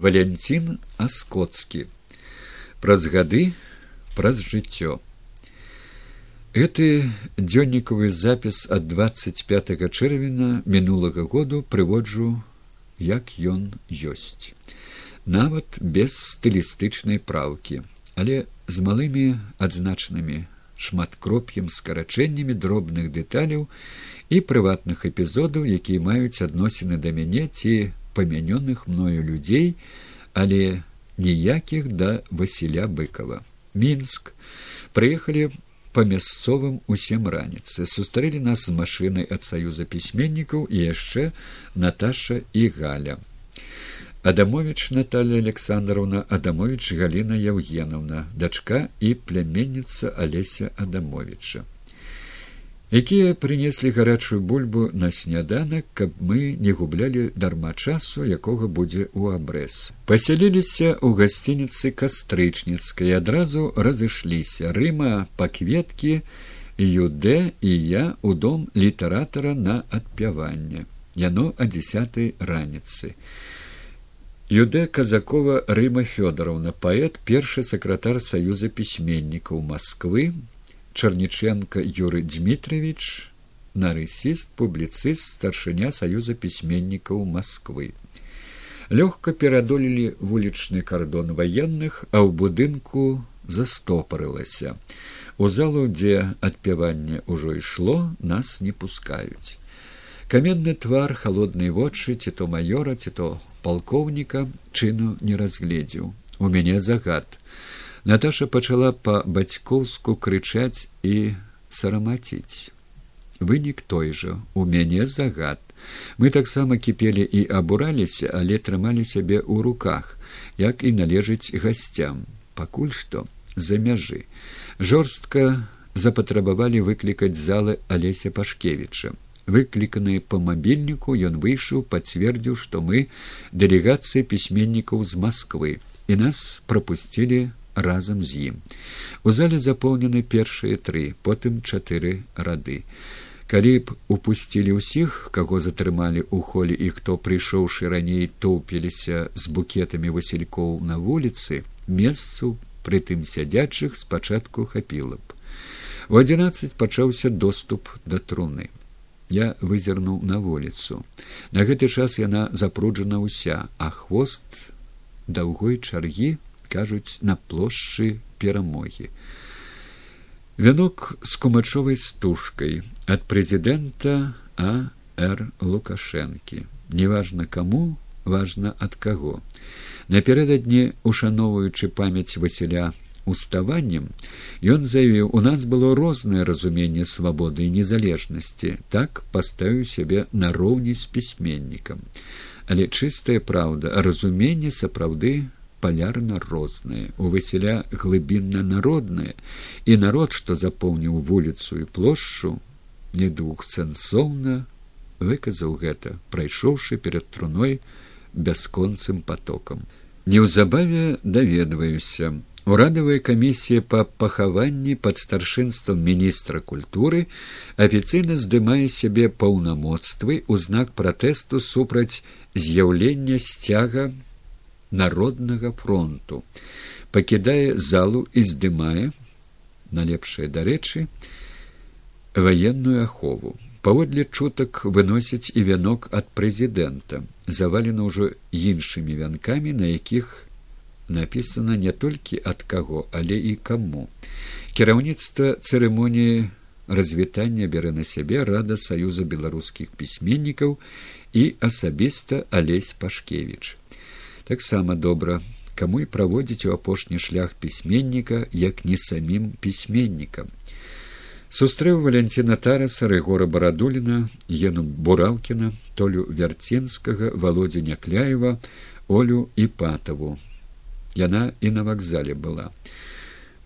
валянцін аскоцкі праз гады праз жыццё. Гэты дзённікавы запіс ад двадцать пять чэрвеня мінулага году прыводжу як ён ёсць. Нават без стылістычнай праўкі але з малымі адзначанымі шматкроп'ем скарачэннямі дробных дэталяў і прыватных эпізодаў якія маюць адносіны да мяне ці памянёных мною людзей, але ніякіх да Васіля быкова. Мінск прыехалі па мясцовым усім раніцы, сустрэлі нас з машынай ад саюза пісьменнікаў і яшчэ Наташа і Галя. Адамович Наталья Александровна Адамович Галіна Яўгенаўна, дачка і пляменніца Алеся Адамовича якія прынеслі гарачую бульбу на сняданак каб мы не гублялі дарма часу якога будзе ў абрэз. Пасяліліся ў гасцініцы кастрычніцкай адразу разышліся рыма па кветкі юдэ і я ў дом літаратара на адпяванне. Яно а десятой раніцы. Юдэ казакова рыма фёдоровна паэт першы сакратар саюза пісьменнікаў москвы Чарніченко Юрый Дмитриевич, нарысіст, публіцыст, старшыня саюза пісьменнікаў Масквы. Лёгка перадолелі вулічны кардон ваенных, а ў будынку застопарылася. У залу, дзе адпяванне ўжо ішло, нас не пускаюць. Каменны твар холоднай вочы ці то маёра, ці то палкоўніка чыну не разгледзеў. У мяне загад Наташа пачала па-бацькоўску крычаць і сарамаціць. Вынік той жа у мяне загад. Мы таксама кіпелі і абураліся, але трымалі сябе ў руках, як і належыць гасцям, пакуль што за мяжы. Жорстка запатрабавалі выклікаць залы алеся пашкевіча. Выкліканы па мабільніку ён выйшаў, пацвердзіў, што мы дэлегацыя пісьменнікаў з Масквы і нас прапусцілі разам з ім. У зале запоўнены першыя тры, потым чатыры рады. Калі б упусцілі ўсіх, каго затрымалі ў холе і хто прыйшоўшы раней тоўпіліся з букетамі васількоў на вуліцы, месцу прытым сядзячых спачатку хапіла б. У адзінаццаць пачаўся доступ да труны. Я вызірнуў на вуліцу. На гэты час яна запруджана ўся, а хвост даўгой чаргі кажуць на плошчы перамогі. Вянок з кумачовай стужкай ад прэзідэнта а р лукашэнкі. Неважна каму важна ад каго. Напярэдадні ушаноўваючы памяць васіля уставаннем ён заявіў у нас было рознае разуменне свабоды і незалежнасці. Так паставіў сябе нароўні з пісьменнікам. Але чыстая праўда разуменне сапраўды палярна розныя у васіля глыбінна народнае і народ што запоўніў вуліцу і плошчу не двухсэнсоўна выказаў гэта прайшоўшы перад труной бясконцым потокам неўзабаве даведваюся урадавая камісія па пахаванні пад старшынствам міністра культуры афіцыйна здымае сябе паўнамоцтвы ў знак пратэсту супраць з'яўлення сцяга народнага фронту. Пакідае залу і здымае на лепшае дарэчы ваенную ахову. Паводле чутак выносяць і вянок ад прэзідэнта завалена ўжо іншымі вянкамі на якіх напісана не толькі ад каго але і каму. Кіраўніцтва цырымоніі развітання бярэ на сябе рада саюза беларускіх пісьменнікаў і асабіста алесь пашкевич таксама добра каму і праводзіць у апошні шлях пісьменніка як не самім пісьменнікам сустрэў валянціна тараса рэгора барадуліна ену бураўкіна толю вярценскага володзя някляева олю і патаву яна і на вакзале была.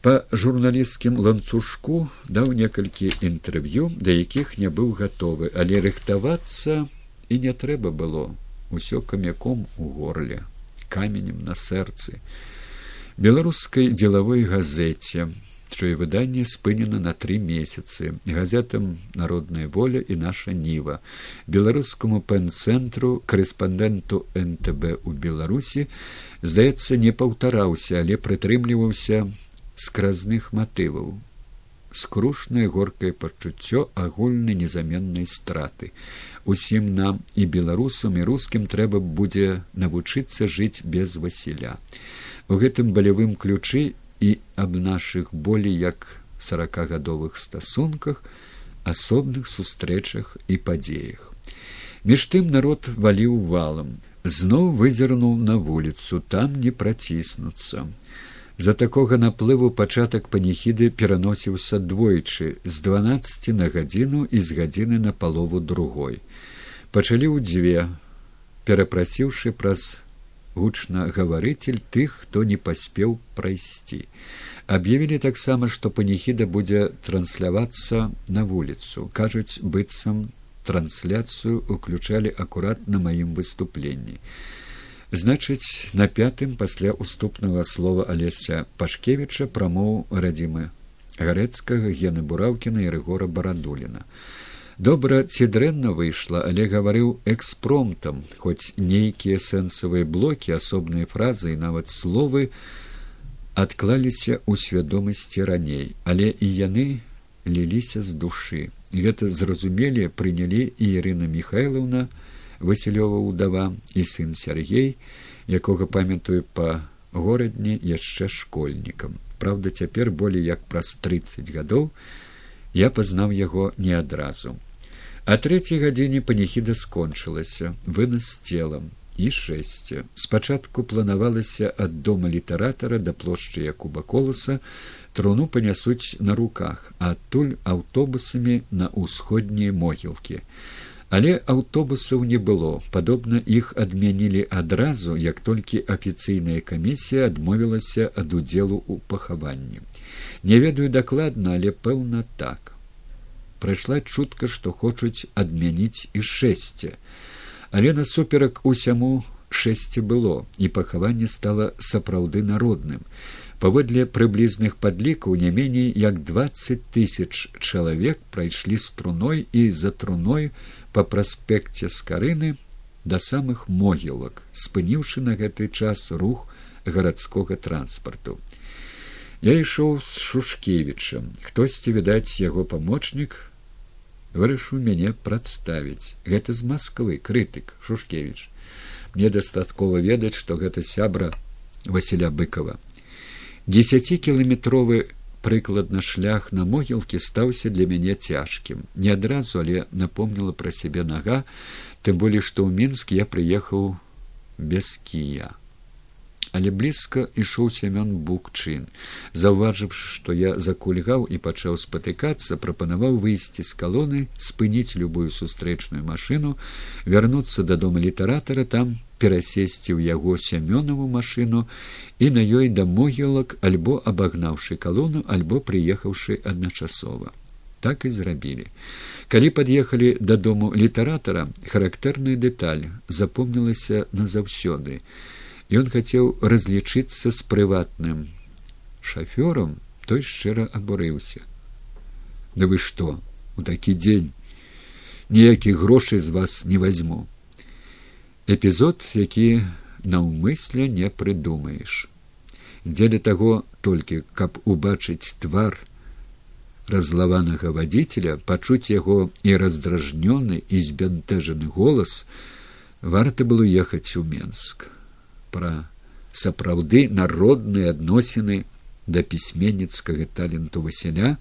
Па журналісцкім ланцужку даў некалькі інтэрв'ю да якіх не быў гатовы але рыхтавацца і не трэба было усё камяком у горле каменем на сэрцы. Беларускай дзелавой газеце чое выданне спынена на тры месяцы. Газетам народная воля і наша ніва беларускаму пэн-цэнтру корэспандэнту нтб у беларусі здаецца не паўтараўся але прытрымліваўся скразных матываў. Скрушнае горкае пачуццё агульнай незаменнай страты усім нам і беларусам і рускім трэба будзе навучыцца жыць без васіля. У гэтым балявым ключы і аб нашых болей як сорокагадовых стасунках асобных сустрэчах і падзеях. Між тым народ валіў валам зноў вызірнуў на вуліцу там не праціснуцца. За такога наплыву пачатак паніхіды пераносіўся двойчы з дванаццаці на гадзіну і з гадзіны на палову другой. Пачалі ў дзве, перапрасіўшы праз гучнагаварыцель тых, хто не паспеў прайсці. Аб'явілі таксама, што паніхіда будзе транслявацца на вуліцу. кажуць быццам трансляцыю уключалі акурат на маім выступленні значыць на пятым пасля уступнага слова алеся пашкевіча прамоў радзімы гарэцкага гены бураўкіна і рыгора барадуліна добра ці дрэнна выйшла але гаварыў экспромтам хоць нейкія сэнсавыя блокі асобныя фразы і нават словы адклаліся ў свядомасці раней але і яны ліліся з душы гэта зразумелі прынялі і ірына михайлаўна васілёва ўдава і сын сяргей якога памятаю па горадні яшчэ школьнікам. Праўда цяпер болей як праз тридцать гадоў я пазнаў яго не адразу. А трэцяй гадзіне паніхіда скончылася вынас целам і шэсце. Спачатку планавалася ад дома літаратара да плошчы якуба коласа труну панясуць на руках адтуль аўтобусамі на ўсходнія могілкі. Але аўтобусаў не было. Падобна іх адмянілі адразу як толькі афіцыйная камісія адмовілася ад удзелу ў пахаванні не ведаю дакладна але пэўна так. Прайшла чутка што хочуць адмяніць і шэсце. Але насуперак усяму шэсце было і пахаванне стала сапраўды народным. Паводле прыблізных падлікаў не меней як двадцать тысяч чалавек прайшлі струной і за труной па праспекце скарыны да самых могілак спыніўшы на гэты час рух гарадскога транспарту я ішоў з шушкевічам. Хтосьці відаць яго памочнік вырашыў мяне прадставіць. Гэта з масквы крытык шушкевич мне дастаткова ведаць што гэта сябра васіля быкова десятикіметровы прыкладна шлях на могілкі стаўся для мяне цяжкім. Не адразу але напомніла пра сябе нага тым болей што ў мінск я прыехаў без кія але блізка ішоў сямён букчын. Заўважыўшы што я закульгаў і пачаў спатыкацца прапанаваў выйсці з калоны спыніць любую сустрэчную машыну вярнуцца да дома літаратара там перасесці ў яго сямёнаву машыну і на ёй да могілак альбо абагнаўшы калону альбо прыехаўшы адначасова. Так і зрабілі. Калі пад'ехалі дадому літаратара характэрная дэталь запомнілася назаўсёды ён хацеў разлічыцца з прыватным шафёрам той шчыра абурыўся да вы што у такі дзень ніякіх грошай з вас не возьму. Эпізод які наўмысля не прыдумаеш дзеля таго толькі каб убачыць твар разлаванага вадзіцеля пачуць яго і раздражнёны і збянтэжаны голас варта было ехаць у менск пра сапраўды народныя адносіны да пісьменніцкага таленту васяля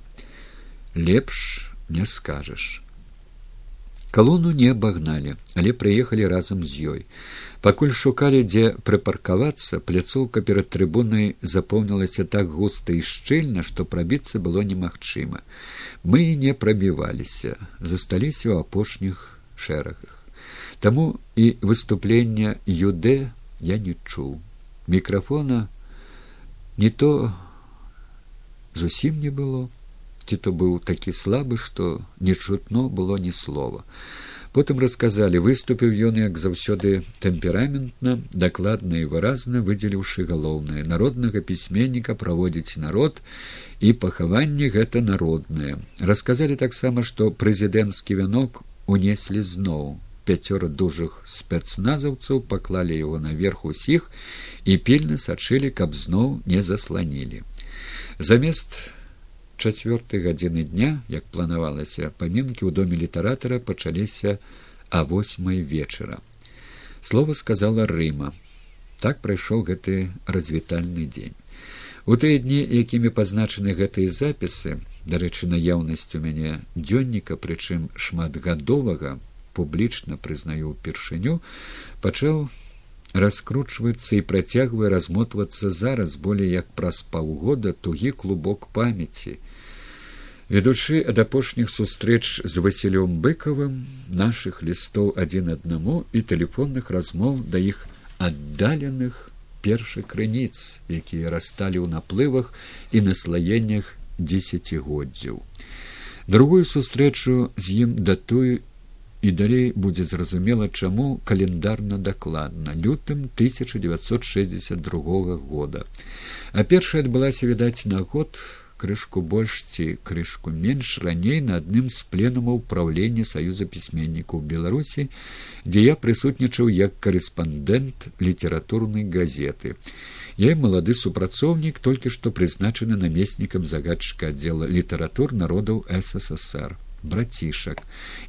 лепш не скажаш. Калону не абагналі але прыехалі разам з ёй. Пакуль шукалі дзе прыпаркавацца пляцоўка перад трыбунай запоўнілася так густа і шчыльна што прабіцца было немагчыма. Мы не прабіваліся засталіся ў апошніх шэрагах. Таму і выступлення юдэ я не чуў. Мікрафона не то зусім не было. Ці то быў такі слабы што не чутно было ні слова. Потым расказалі выступіў ён як заўсёды тэмпераментна дакладна і выразна выдзеліўшы галоўнае. Народнага пісьменніка праводзіць народ і пахаванне гэта народнае. Расказалі таксама што прэзідэнцкі вянок унеслі зноў пяцёра дужых спецназаўцаў паклалі яго наверх усіх і пільна сачылі каб зноў не засланілі. Замест чацвёртай гадзіны дня як планавалася памінкі ў доме літаратара пачаліся а восьмай вечара. Слова сказала рыма. Так прайшоў гэты развітальны дзень. У тыя дні якімі пазначаны гэтыя запісы дарэчы наяўнасць у мяне дзённіка прычым шматгадовага публічна прызнаю ўпершыню пачаў раскручваецца і працягвае размотвацца зараз болей як праз паўгода тугі клубок памяці. Ведучы ад апошніх сустрэч з васілём быкавым нашых лістоў адзін аднаму і тэлефонных размоў да іх аддаленых першых крыніц якія расталі ў наплывах і наслаеннях дзесяцігоддзяў. Другую сустрэчу з ім датую і далей будзе зразумела чаму календарна дакладна лютым 1962 года. А першая адбылася відаць на год крышку больш ці крышку менш раней на адным з пленумаў праўлення саюза пісьменнікаў беларусі дзе я прысутнічаў як корэспандэнт літаратурнай газеты. Я малады супрацоўнік толькі што прызначаны намеснікам загадчыка аддзела літаратур народаў ссср брацішак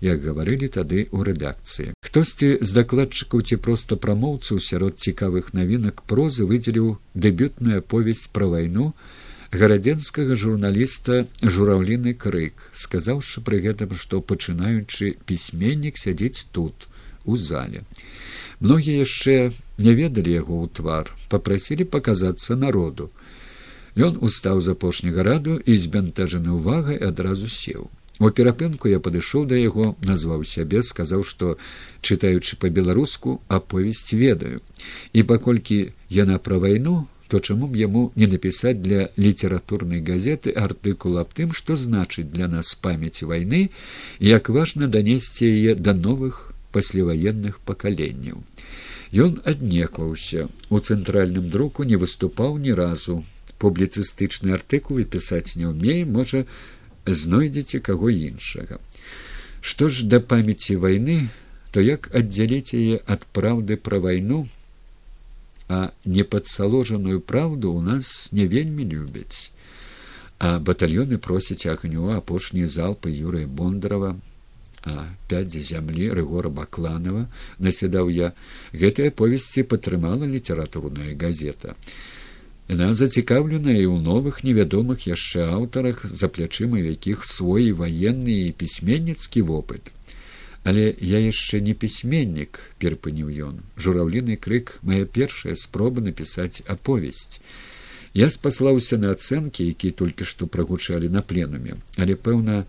як гаварылі тады ў рэдакцыі. Хтосьці з дакладчыкаў ці проста прамоўцаў сярод цікавых навінак прозы выдзеліў дэбютную аповесць пра вайну гарадзенскага журналіста жураўліны крык сказаўшы пры гэтым што пачынаючы пісьменнік сядзець тут у зале. Многія яшчэ не ведалі яго ў твар попрасілі паказацца народу. Ён устаў з апошняга раду і збянтэжаны ўвагай адразу сеў У перапынку я падышоў да яго, назваў сябе, сказаў, што чытаючы па-беларуску аповесць ведаю. І паколькі яна пра вайну, то чаму б яму не напісаць для літаратурнай газеты артыкул аб тым, што значыць для нас памяць вайны як важна данесці яе да новых пасляваенных пакаленняў. Ён аднекваўся у цэнтральным друку не выступаў ні разу. Публіцыстычны артыкулы пісаць не ўмее, можа, знойдзеце каго іншага. Што ж да памяці вайны, то як аддзяліць яе ад праўды пра вайну, а непадсаложаную праўду ў нас не вельмі любяць. А батальёны просяць агню апошнія залпы юрыя бондарова, а пяць зямлі рыгора бакланова наседаў я гэтыя повесці падтрымала літаратурная газета. Яна зацікаўленая і ў новых невядомых яшчэ аўтарах за плячыма якіх свой ваенны і пісьменніцкі вопыт. Але я яшчэ не пісьменнік перпаніў ён жураўліны крык моя першая спроба напісаць аповесць. Я спаслаўся на ацэнкі, якія толькі што прагучалі на пленуме, але пэўна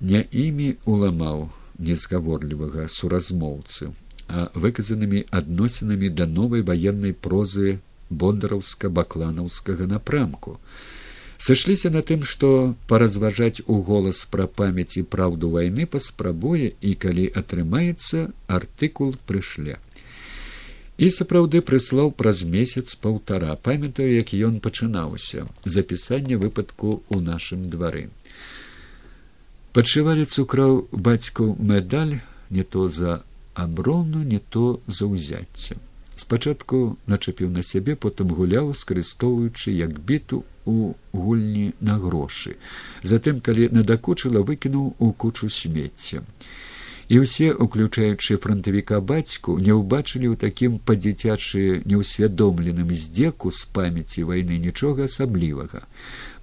не імі уламаў незгаворлівага суразмоўцы, а выказанымі адносінамі да новай ваеннай прозы бондараўска бакланаўскага напрамку. Сышліся на тым што паразважаць у голас пра памяць і праўду вайны паспрабуе і калі атрымаецца артыкул прышле. І сапраўды прыслаў праз месяц паўтара. Памятаю як ён пачынаўся. Запісанне выпадку ў нашым двары. Падшывалі цукраў бацькаў медаль не то за аброну не то за ўзяццем спачатку начапіў на сябе потым гуляў скарыстоўваючы як біту у гульні на грошы. Затым калі надакучыла выкінуў у кучу смецця. І ўсе уключаючы фронтавіка бацьку не ўбачылі ў такім па-дзіцячы неўсвядомленым здзеку з памяці вайны нічога асаблівага.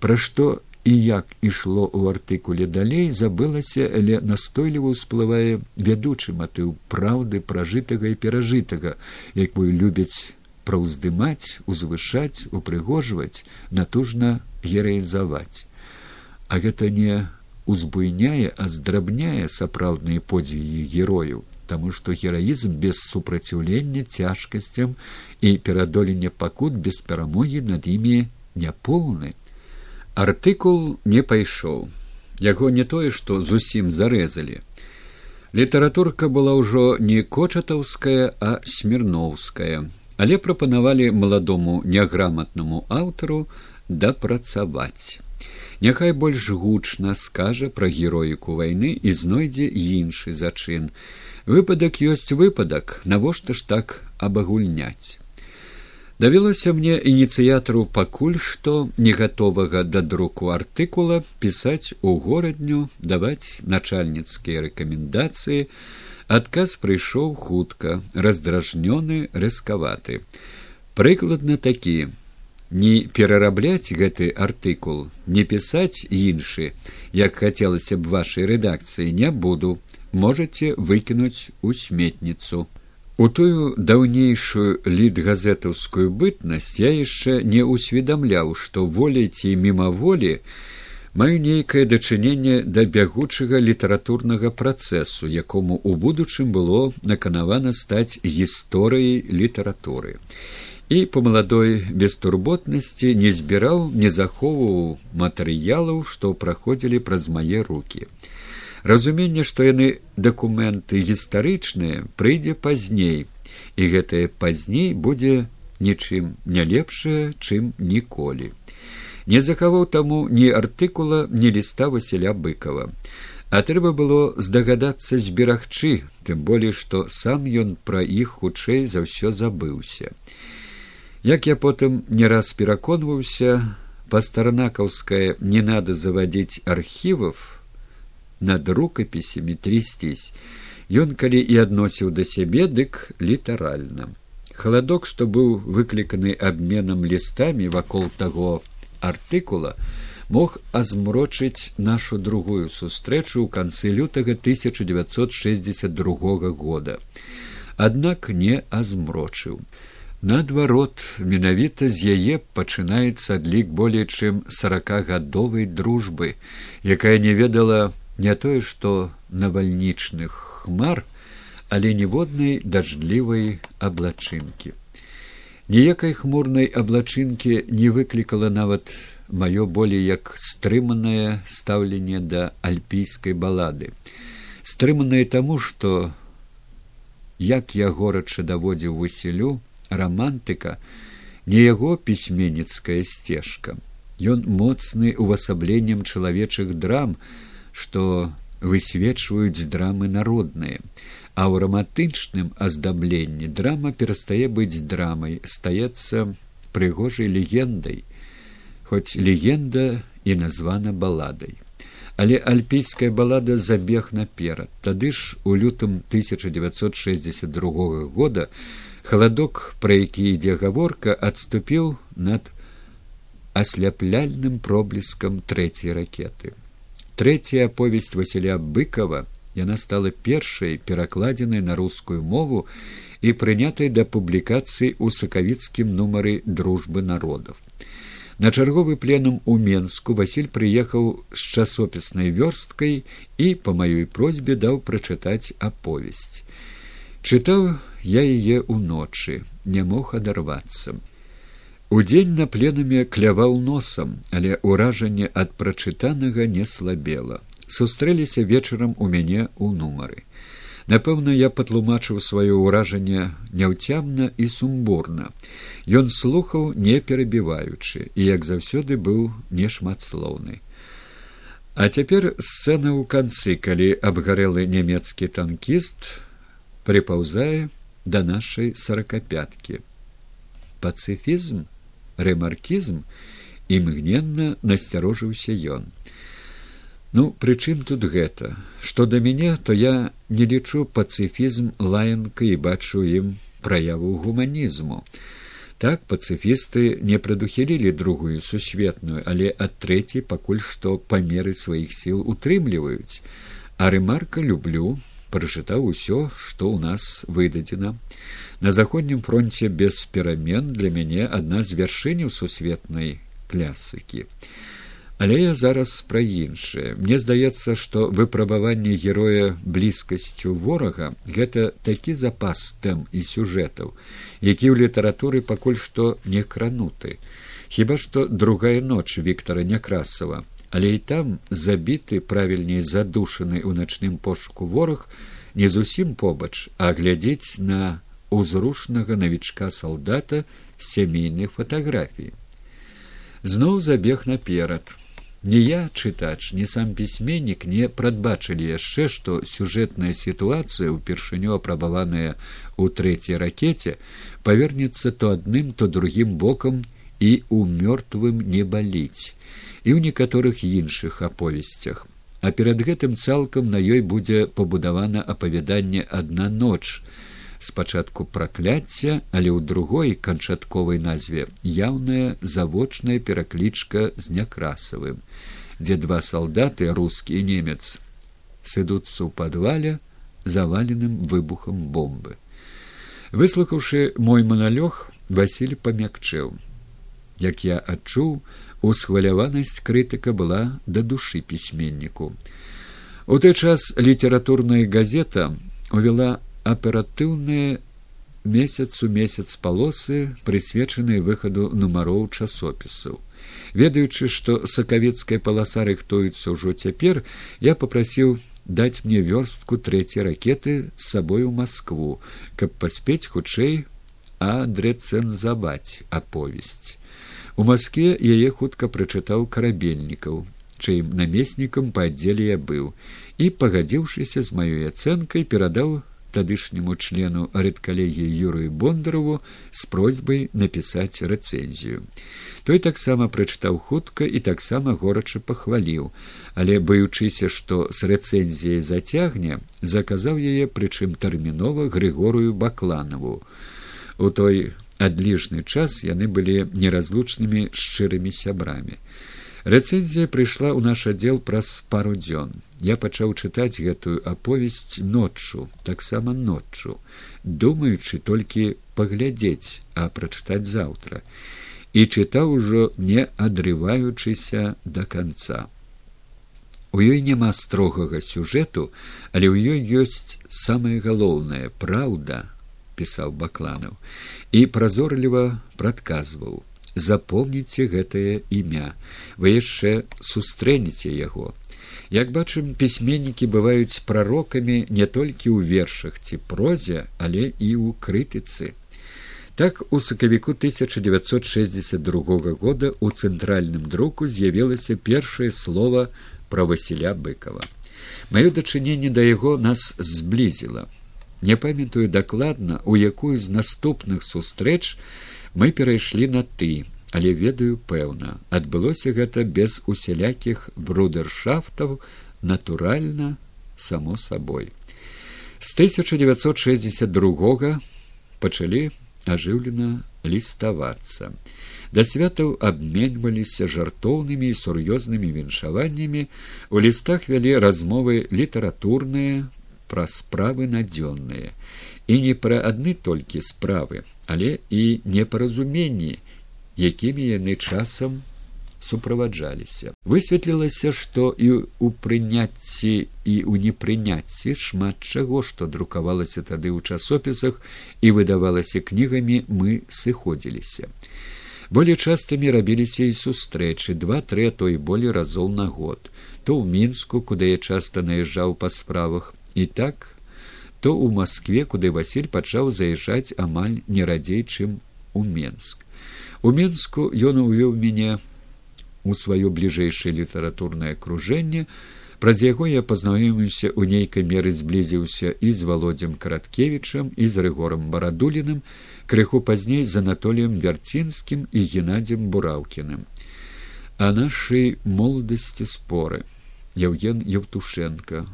Пра што і як ішло ў артыкуле далей забылася але настойліва ўсплывае вядучы матыў праўды пражытага і перажытага якую любяць праўздымаць узвышаць упрыгожваць натужна гераізаваць. А гэта не узбуйняе а здрабняе сапраўдныя подзвігі герою таму што гераізм без супраціўлення цяжкасцям і перадолення пакут без перамогі над імі няпоўны артыкул не пайшоў яго не тое што зусім зарэзалі Літаратурка была ўжо не кочатаўская, а смірноўская, але прапанавалі маладому няграматнаму аўтару дапрацаваць. Няхай больш гучна скажа пра героіку вайны і знойдзе іншы зачын. Выпадак ёсць выпадак, навошта ж так абагульняць. Давялося мне ініцыятару пакуль што не гатовага да друку артыкула пісаць у горадню, даваць начальніцкія рэкамендацыі. Адказ прыйшоў хутка, раздражнёны, рэскаваты. Прыкладна такі: не перарабляць гэты артыкул, не пісаць іншы, як хацелася б вашай рэдакцыі не буду, можете выкінуць у сметніцу. У тую даўнейшую літгазетаўскую бытнасць я яшчэ не ўсведамляў, што волей ці мімаволі маю нейкае дачыненне да бягучага літаратурнага працэсу, якому ў будучым было наканавана стаць гісторыяй літаратуры. І по маладой бестурботнасці не збіраў не захоўваў матэрыялаў што праходзілі праз мае руки разуменне што яны дакументы гістарычныя прыйдзе пазней і гэтае пазней будзе нічым не лепшае чым ніколі. Не захаваў таму ні артыкула ні ліста василя быкова а трэба было здагадацца зберагчы тым болей што сам ён пра іх хутчэй за ўсё забыўся. Як я потым не раз пераконваўся, па-старанакаўская не надо заводить архівов над рукапісямі трясцісь. Ён калі і адносіў да сябе, дык літаральна. Халадок, што быў выкліканы абменам лістамі вакол таго артыкула, мог азмрочыць нашу другую сустрэчу ў канцы лютага 1962 года. Аднак не азмрочыў. Наадварот, менавіта з яе пачынаецца адлік болей чым сорокагадовай дружбы, якая не ведала не тое, што навальнічных хмар, але ніводнай дажджлівай аблачынкі. Ніякай хмурнай аблачынкі не выклікала нават маё болей як стрыманае стаўленне да альпійскай балады. Стрыманае таму, што як я горача даводзіў высселю, романтыка не яго пісьменніцкая сцежка ён моцны увасабленнем чалавечых драм што высвечваюць драмы народныя. А ў рамантычным аздабленні драма перастае быць драмай стаецца прыгожай легендай хоць легенда і названа баладай. Але альпійская балада забег наперад. Тады ж у лютым 1962 года халадок пра які ідзе гаворка адступіў над асляпляльным проблескам трэцяй ракеты трэцяя аповесць василя быкова яна стала першай перакладзенай на рускую мову і прынятай да публікацыі ў сакавіцкім нумары дружбы народов на чарговы пленум у менску василь прыехаў з часопіснай вёрсткай і по маёй просьбе даў прачытаць аповесць чытаў я яе ўночы не мог адарвацца удзень на пленаме кляваў носам але ўражанне ад прачытанага не слабела. Сустрэліся вечарам у мяне ў нумары. Напэўна я патлумачыў сваё ўражанне няўцямна і сумбурна. Ён слухаў не перабіваючы і як заўсёды быў нешматслоўны. А цяпер сцэна ў канцы калі абгарэлы нямецкі танкіст прыпаўзае да нашай сорокапяткі пацыфізм рэмаркізм імгненна насцярожыўся ён. Ну прычым тут гэта? Што да мяне то я не лічу пацыфізм лаянка і бачу ім праяву гуманізму. Так пацыфісты не прадухілілі другую сусветную але ад трэцяй пакуль што памеры сваіх сіл утрымліваюць. А рэмарка люблю прачытаў усё што ў нас выдадзена на заходнім фронте без перамен для мяне адна з вяршыняў сусветнай клясыкі але я зараз пра іншае. Мне здаецца што выпрабаванне героя блізкасцю ворага гэта такі запас тэм і сюжэтаў які ў літаратуры пакуль што не крануты. Хіба што другая ноч виктора някрасова але і там забіты правільней задушаны ў начным пошуку вораг не зусім побач, а глядзець на узрушнага навічка салдата сямейных фатаграфій. Зноў забег наперад. Ні я чытач, ні сам пісьменнік не прадбачылі яшчэ, што сюжэтная сітуацыя ўпершыню апрабаваная ў трэцяй ракете павернецца то адным, то другім бокам і ў мёртвым не баліць і ў некаторых іншых аповесцях. А перад гэтым цалкам на ёй будзе пабудавана апавяданне адна ноч спачатку пракляцця, але ў другой канчатковай назве яўная завочная пераклічка з някрасавым, дзе два салдаты рускі і немец сыдуцца ў падвале заваленым выбухам бомбы. Выслухаўшы мой маналёг, Васіль памякчэў. Як я адчуў, усхваляванасць крытыка была да душы пісьменніку. У той час літаратурная газета увяла аператыўныя месяц у месяц палосы прысвечаныя выхаду нумароў часопісаў ведаючы што сакавецкая паласа рыхтуецца ўжо цяпер я попрасіў даць мне вёрстку трэцяй ракеты з сабой у москву каб паспець хутчэй адрэцэнзаваць аповесць у москве яе хутка прачытаў карабельнікаў чыім намеснікам па аддзеле я быў і пагадзіўшыся з маёй ацэнкай перадаў тадышняму члену рэдкалегіі юрыю бондарову з просьбай напісаць рэцэнзію. Той таксама прачытаў хутка і таксама горача пахваліў але баючыся што з рэцэнзіяй зацягне заказаў яе прычым тэрмінова грыгорую бакланаву. У той адліжны час яны былі неразлучнымі шчырымі сябрамі Рэцэнзія прыйшла ў наш аддзел праз пару дзён. Я пачаў чытаць гэтую аповесць ноччу, таксама ноччу, думаючы толькі паглядзець, а прачытаць заўтра. І чытаў ужо не адрываючыся да канца. У ёй няма строгага сюжэту, але ў ёй ёсць самае галоўнае праўда, пісаў бакланаў і празорліва прадказваў запомніце гэтае імя вы яшчэ сустрэнеце яго. Як бачым пісьменнікі бываюць прарокамі не толькі ў вершах ці прозе але і ў крытыцы так у сакавіку 1962 года у цэнтральным друку з'явілася першае слово пра васіля быкова маё дачыненне да яго нас зблізіла не памятаю дакладна у якую з наступных сустрэч мы перайшлі на ты але ведаю пэўна адбылося гэта без усялякіх брудершафтаў натуральна само сабой. З 1962 пачалі ажыўлена ліставацца. Да святаў абменьваліся жартоўнымі і сур'ёзнымі віншаваннямі у лістах вялі размовы літаратурныя пра справы надзённыя і не пра адны толькі справы, але і непаразуменні, якімі яны часам суправаджаліся. Высветлілася, што і ў прыняцці і ў непрыняцці шмат чаго, што друкавалася тады ў часопісах і выдавалася кнігамі, мы сыходзіліся. Болей частымі рабіліся і сустрэчы два-тры той болей разоў на год, то ў мінску, куды я часта наязджаў па справах і так то ў Маскве, куды Васіль пачаў заязджаць амаль не радзей, чым у Менск. У Менску ён увёў мяне у сваё бліжэйшае літаратурнае акружэнне. Праз яго я пазнаёміўся ў нейкай меры зблізіўся і з володдзям караткевічам і з рыгорам барадуліным, крыху пазней з анатоліем вярцінскім і геннадзем бураўкіным. А нашай моладасці споры Яўген Евтушенко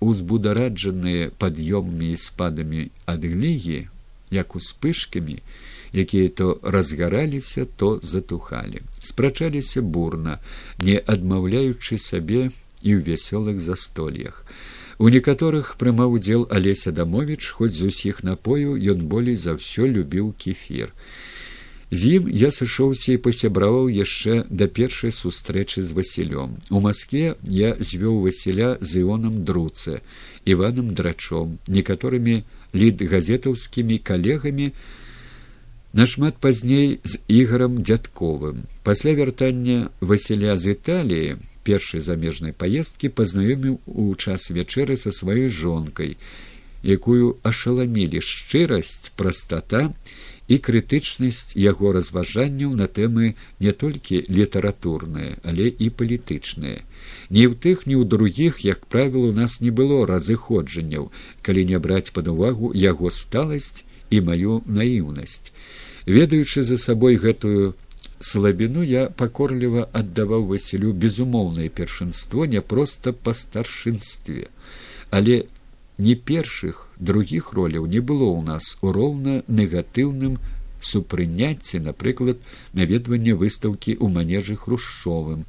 узбудараджаныя пад'ёммі і спадамі ад глігі як успышкамі якія то разгараліся то затухалі. Спрачаліся бурна не адмаўляючы сабе і ў вясёлых застольях у некаторых прымаў удзел алеся дамовіч хоць з усіх напою ён болей за ўсё любіў кефір З ім я сышоўся і пасябраваў яшчэ да першай сустрэчы з Васілём. У Маскве я звёў Васіля з іонам друцы, Іванам драчом, некаторымі лідгазетаўскімі калегамі, нашмат пазней з іграм дзядковым. Пасля вяртання Васіля з Італіі першай замежнай паездкі пазнаёміў у час вячэры са сваёй жонкай, якую ашаламілі шчырасць, прастата і крытычнасць яго разважанняў на тэмы не толькі літаратурныя, але і палітычныя. Ні ў тых, ні ў другіх, як правіл, у нас не было разыходжанняў, калі не браць пад увагу яго сталасць і маю наіўнасць. Ведаючы за сабой гэтую слабіну я пакорліва аддаваў васілю безумоўнае першынство не проста па старшынстве, але ні першых другіх роляў не было ў нас у роўна негатыўным супрыняцці напрыклад наведвання выстаўкі ў манежы хрушчовым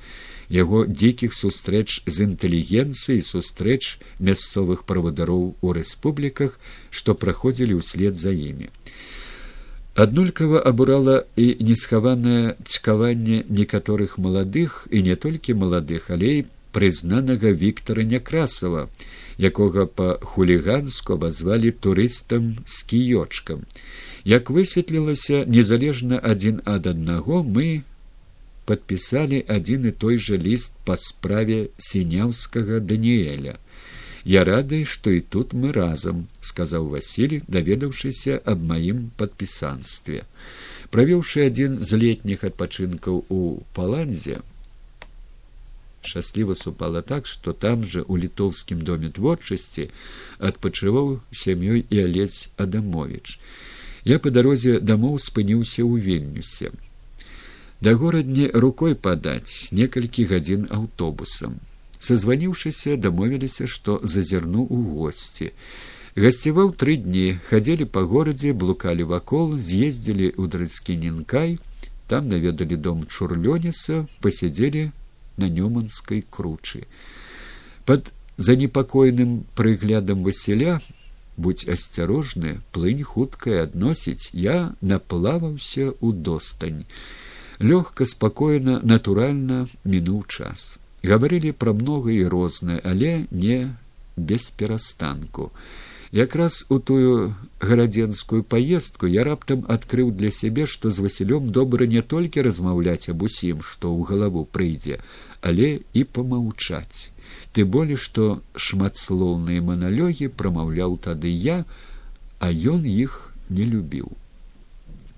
яго дзікіх сустрэч з інтэлігенцыяй сустрэч мясцовых правадароў у рэспубліках што праходзілі ўслед за імі. Аднолькава абурала і несхаванае цкаванне некаторых маладых і не толькі маладых але і прызнанага Віктора Някрасава, якога па хуліганску абазвалі турыстам з кіёчкам. Як высветлілася незалежна адзін ад аднаго, мы падпісалі адзін і той жа ліст па справе сіняўскага Даніэля. Я рады, што і тут мы разам, сказаў Васіль, даведаўшыся аб маім падпісанстве. Правёўшы адзін з летніх адпачынкаў у паланзе, шчасліва супала так што там жа у літоўскім доме творчасці адпачываў сям'ёй і алесь адамович я по дарозе дамоў спыніўся ў вільнюсе. Да горадні рукой падаць некалькі гадзін аўтобусам. Созваніўшыся дамовіліся што зазірну ў госці. Гасцяваў тры дні хадзілі па горадзе блукалі вакол з'ездзілі ў дрыцкінінкай там наведалі дом чурлёніса пасядзелі на нёманскай кручы под занепакоеным прыглядам васіля будь асцярожны плынь хуткая адносіць я наплаваўся ў достань. Лёгка спакойна натуральна мінуў час. Гаварылі пра многа і рознае але не без перастанку якраз у тую гарадзенскую паездку я раптам адкрыў для сябе што з васілём добра не толькі размаўляць аб усім што ў галаву прыйдзе але і помаўчаць ты болей што шматслоўныя маналёгі прамаўляў тады я а ён іх не любіў.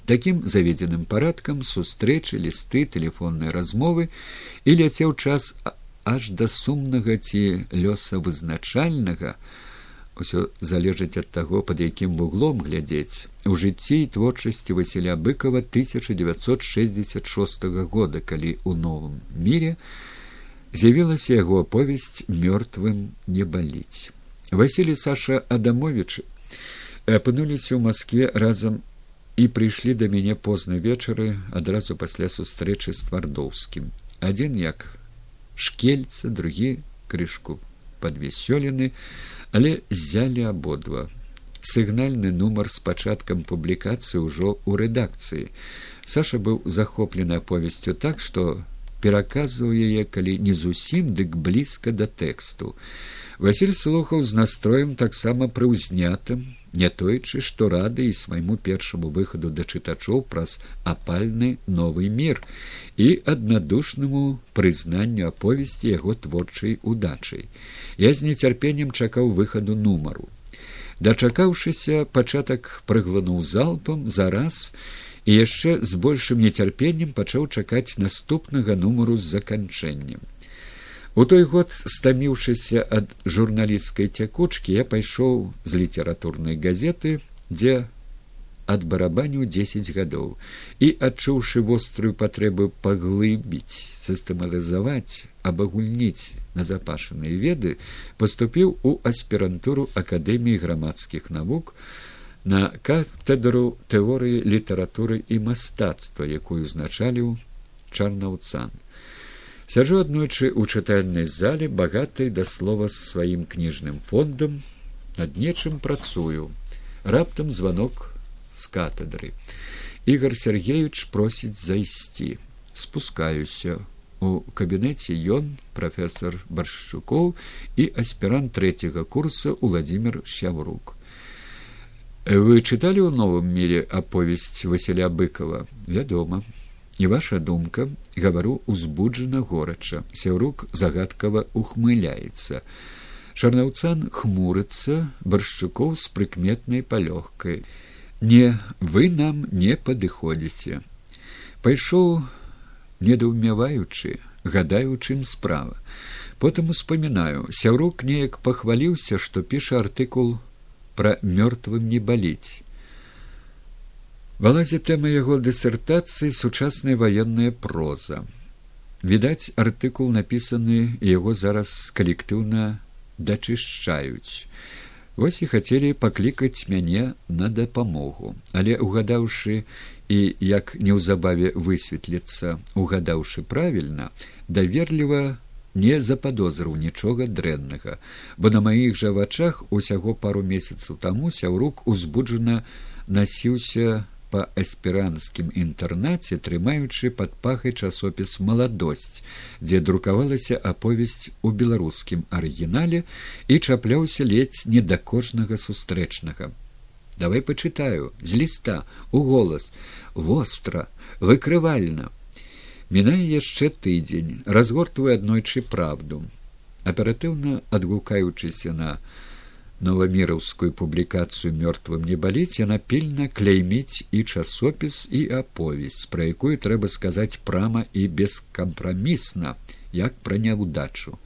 Такім заведзеным парадкам сустрэчы лісты телефоннай размовы і ляцеў час аж да сумнага ці лёса вызначальнага усё залежыць ад таго под якім вуглом глядзець. У жыцці творчасці васіля быкова 1966 года калі у новым мире з'явілася яго аповесць мёртвым не баліць васілі саша адамович апынуліся ў москве разам і прыйшлі да мяне позна вечары адразу пасля сустрэчы з твардоўскім. Адзін як шкельца другі крышку падвесёлены але ззялі абодва. Сігнальны нумар з пачаткам публікацыі ўжо ў рэдакцыі. Саша быў захоплены аповесцю так што пераказваў яе калі не зусім дык блізка да тэксту василь слухаў з настроем таксама прыўзнятым не тойчы што рады і свайму першаму выхаду да чытачоў праз апальны новы мір і аднадушнаму прызнанню аповесці яго творчай удачай я з нецярпеннем чакаў выхаду нумару дачакаўшыся пачатак прыглынуў залпам зараз і яшчэ з большым нецярпеннем пачаў чакаць наступнага нумару з заканчэннем. У той год стаміўшыся ад журналісцкай цякучкі я пайшоў з літаратурнай газеты, дзе ад барабаню дзесяць гадоў і адчуўшы вострую патрэбу паглыбіць сістэматызаваць абагульніць назапашаныя веды паступіў у аспірантуру акадэміі грамадскіх навук на кафедру тэорыі літаратуры і мастацтва, якую узначаліў чарнаўцан. Сяджу аднойчы ў чытальнай зале багатай да слова з сваім кніжным фондам, над нечым працую. раптам званок з катедры. Ігар Сергеевич просіць зайсці. спускаюся. У кабінеце ён прафесор баршчукоў і аспірант трэцяга курса Владимир Сяврук. Вы чыталі ў новым мире аповесць Васіля быкова вядома і ваша думка гавару узбуджана горача. Сяўрук загадкава ухмыляецца. Шарнаўцан хмурыцца баршчукоў з прыкметнай палёгкай. Не вы нам не падыходзіце пайшоў недаўмяваючы гадаю чым справа. Потым успамінаю. Сяўрук неяк пахваліўся што піша артыкул пра мёртвым не баліць валазе тэма яго дысертацыі сучасная ваенная проза. Відаць артыкул напісаны яго зараз калектыўна дачышчаюць. Вось і хацелі паклікаць мяне на дапамогу, але угадаўшы і як неўзабаве высветліцца, угадаўшы правільна, даверліва не западозрыў нічога дрэннага, бо на маіх жа вачах усяго пару месяцаў таму сяўрук узбуджана насіўся па эсперанскім інтэрнаце трымаючы пад пахай часопіс маладосць дзе друкавалася аповесць у беларускім арыгінале і чапляўся ледзь не да кожнага сустрэчнага. Давай пачытаю з ліста у голас. Востра выкрывальна. Мінае яшчэ тыдзень разгортваю аднойчы праўду аператыўна адгукаючыся на новаміраўскую публікацыю мёртвым не баліць яна пільна кляйміць і часопіс і аповесць пра якую трэба сказаць прама і бескампрамісна як пра няўдачу.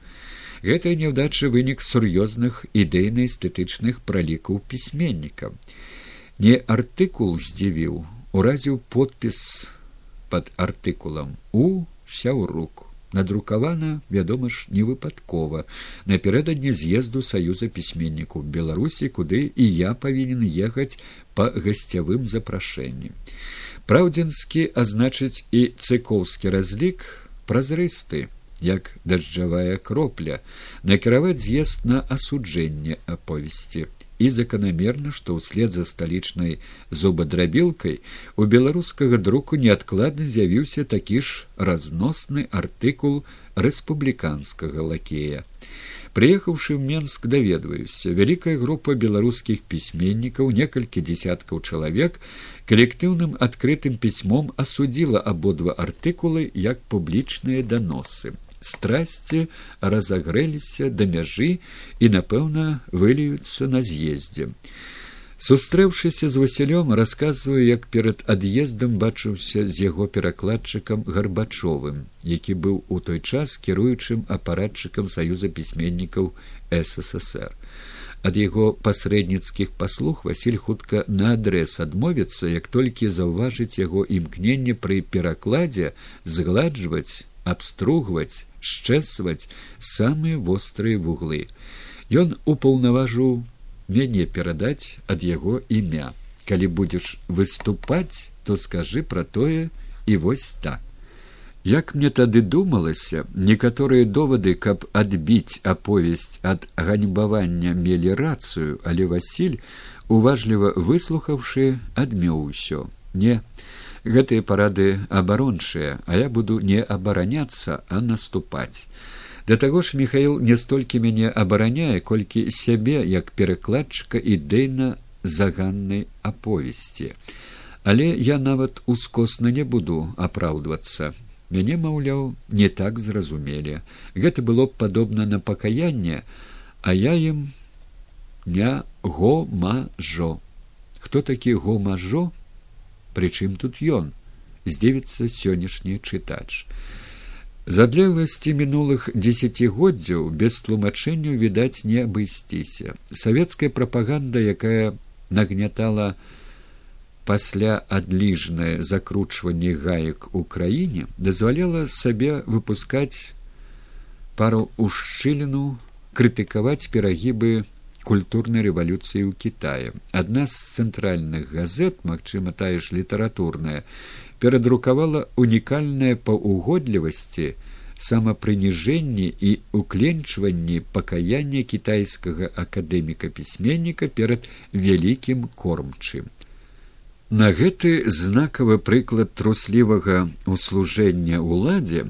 Гэтая няўдача вынік сур'ёзных ідэйна-эстэтычных пралікаў пісьменніка не артыкул здзівіў уразіў подпіс под артыкулам у сяўруку надрукавана вядома ж не выпадкова. Напярэдадні з'езду саюза пісьменнікаў беларусі куды і я павінен ехаць па гасцявым запрашэнні. Праўдзінскі азначыць і цыкоўскі разлік празрысты як дажджавая кропля. Накіраваць з'езд на асуджэнне аповесці і заканамерна што ўслед за сталічнай зубадрабілкай у беларускага друку неадкладна з'явіўся такі ж разносны артыкул рэспубліканскага лакея. Прыехаўшы ў менск даведваюся вялікая група беларускіх пісьменнікаў некалькі дзясяткаў чалавек калектыўным адкрытым пісьмом асудзіла абодва артыкулы як публічныя даносы страсці разагрэліся да мяжы і напэўна выльюцца на з'ездзе. Сустрэўшыся з васілём расказваю як перад ад'ездам бачыўся з яго перакладчыкам гарбачовым які быў у той час кіруючым апаратчыкам саюза пісьменнікаў ссср ад яго пасрэдніцкіх паслуг васіль хутка наадрэз адмовіцца як толькі заўважыць яго імкненне пры перакладзе згладжваць абстругваць шчэсваць самыя вострыя вуглы. Ён упаўнаважыў мяне перадаць ад яго імя. Калі будзеш выступаць то скажы пра тое і вось так. Як мне тады думалася некаторыя довады каб адбіць аповесць ад ганьбавання мелі рацыю але васіль уважліва выслухаўшы адмеў усё. Не гэтыя парады абарончыя а я буду не абараняцца а наступаць. Да таго ж михаил не столькі мяне абараняе колькі сябе як перакладчыка ідэйна заганнай аповесці. Але я нават ускосна не буду апраўдвацца. Мяне маўляў не так зразумелі. Гэта было б падобна на пакаянне а я ім не гомажо. Хто такі гомажо прычым тут ён? Здзівіцца сённяшні чытач. З адлегласці мінулых дзесяцігоддзяў без тлумачэнняў відаць не абысціся. Савецкая прапаганда якая нагнятала пасля адліжнае закручванне гаек у краіне дазваляла сабе выпускаць пару ушчыліну крытыкаваць перагібы культурнай рэвалюцыі ў кітае адна з цэнтральных газет магчыма тая ж літаратурная перадрукавала унікальнае паўугодлівасці самапрыніжэнні і укленчванні пакаяння кітайскага акадэміка пісьменніка перад вялікім кормчым на гэты знакавы прыклад труслівага услужэння ўладзе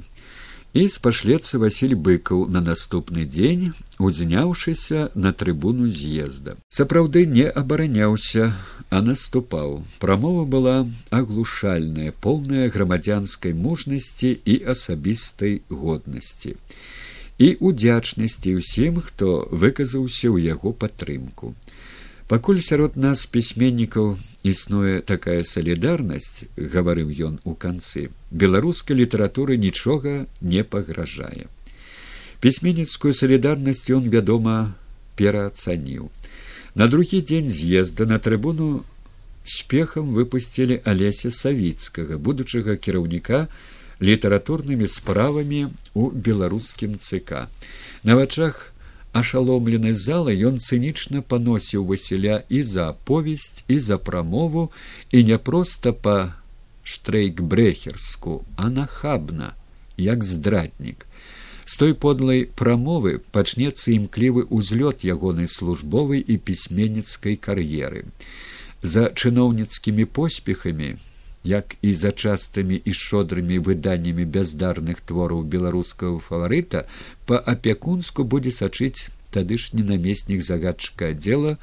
і спашлецца Васіль быкаў на наступны дзень, узняўшыся на трыбуну з'езда. Сапраўды не абараняўся, а наступаў. Прамова была аглушальная, поўная грамадзянскай мужнасці і асабістай годнасці. І удзячнасці ўсім, хто выказаўся ў яго падтрымку. Пакуль сярод нас пісьменнікаў існуе такая салідарнасць, гаварыў ён у канцы, беларускай літаратуры нічога не пагражае. Пісьменніцкую салідарнасць ён, вядома, пераацаніў. На другі дзень з'езда на трыбуну спехам выпусцілі алеся савіцкага, будучага кіраўніка літаратурнымі справамі ў беларускім ЦК. На вачах ашаломлены залы ён цынічна паносіў васіля і за аповесць і за прамову і не проста па штрейкбрехерску а нахабна як здраднік з той подлай прамовы пачнецца імклівы ўзлёт ягонай службовай і пісьменніцкай кар'еры. За чыноўніцкімі поспехамі як і за частымі і шодрымі выданнямі бяздарных твораў беларускага фаварыта па апякунску будзе сачыць тадышні намеснік загадчыка аддзела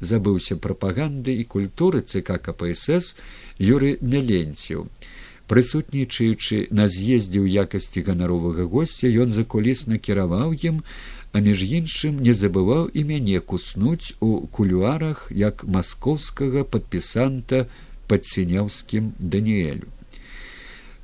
забыўся прапаганды і культуры цк кпсс юры мяленціў прысутнічаючы на з'ездзе ў якасці ганаровага гостця ён закулісна кіраваў ім а між іншым не забываў і мяне куснуць у кулюарах як маскоўскага падпісанта падсіняўскім даніэлю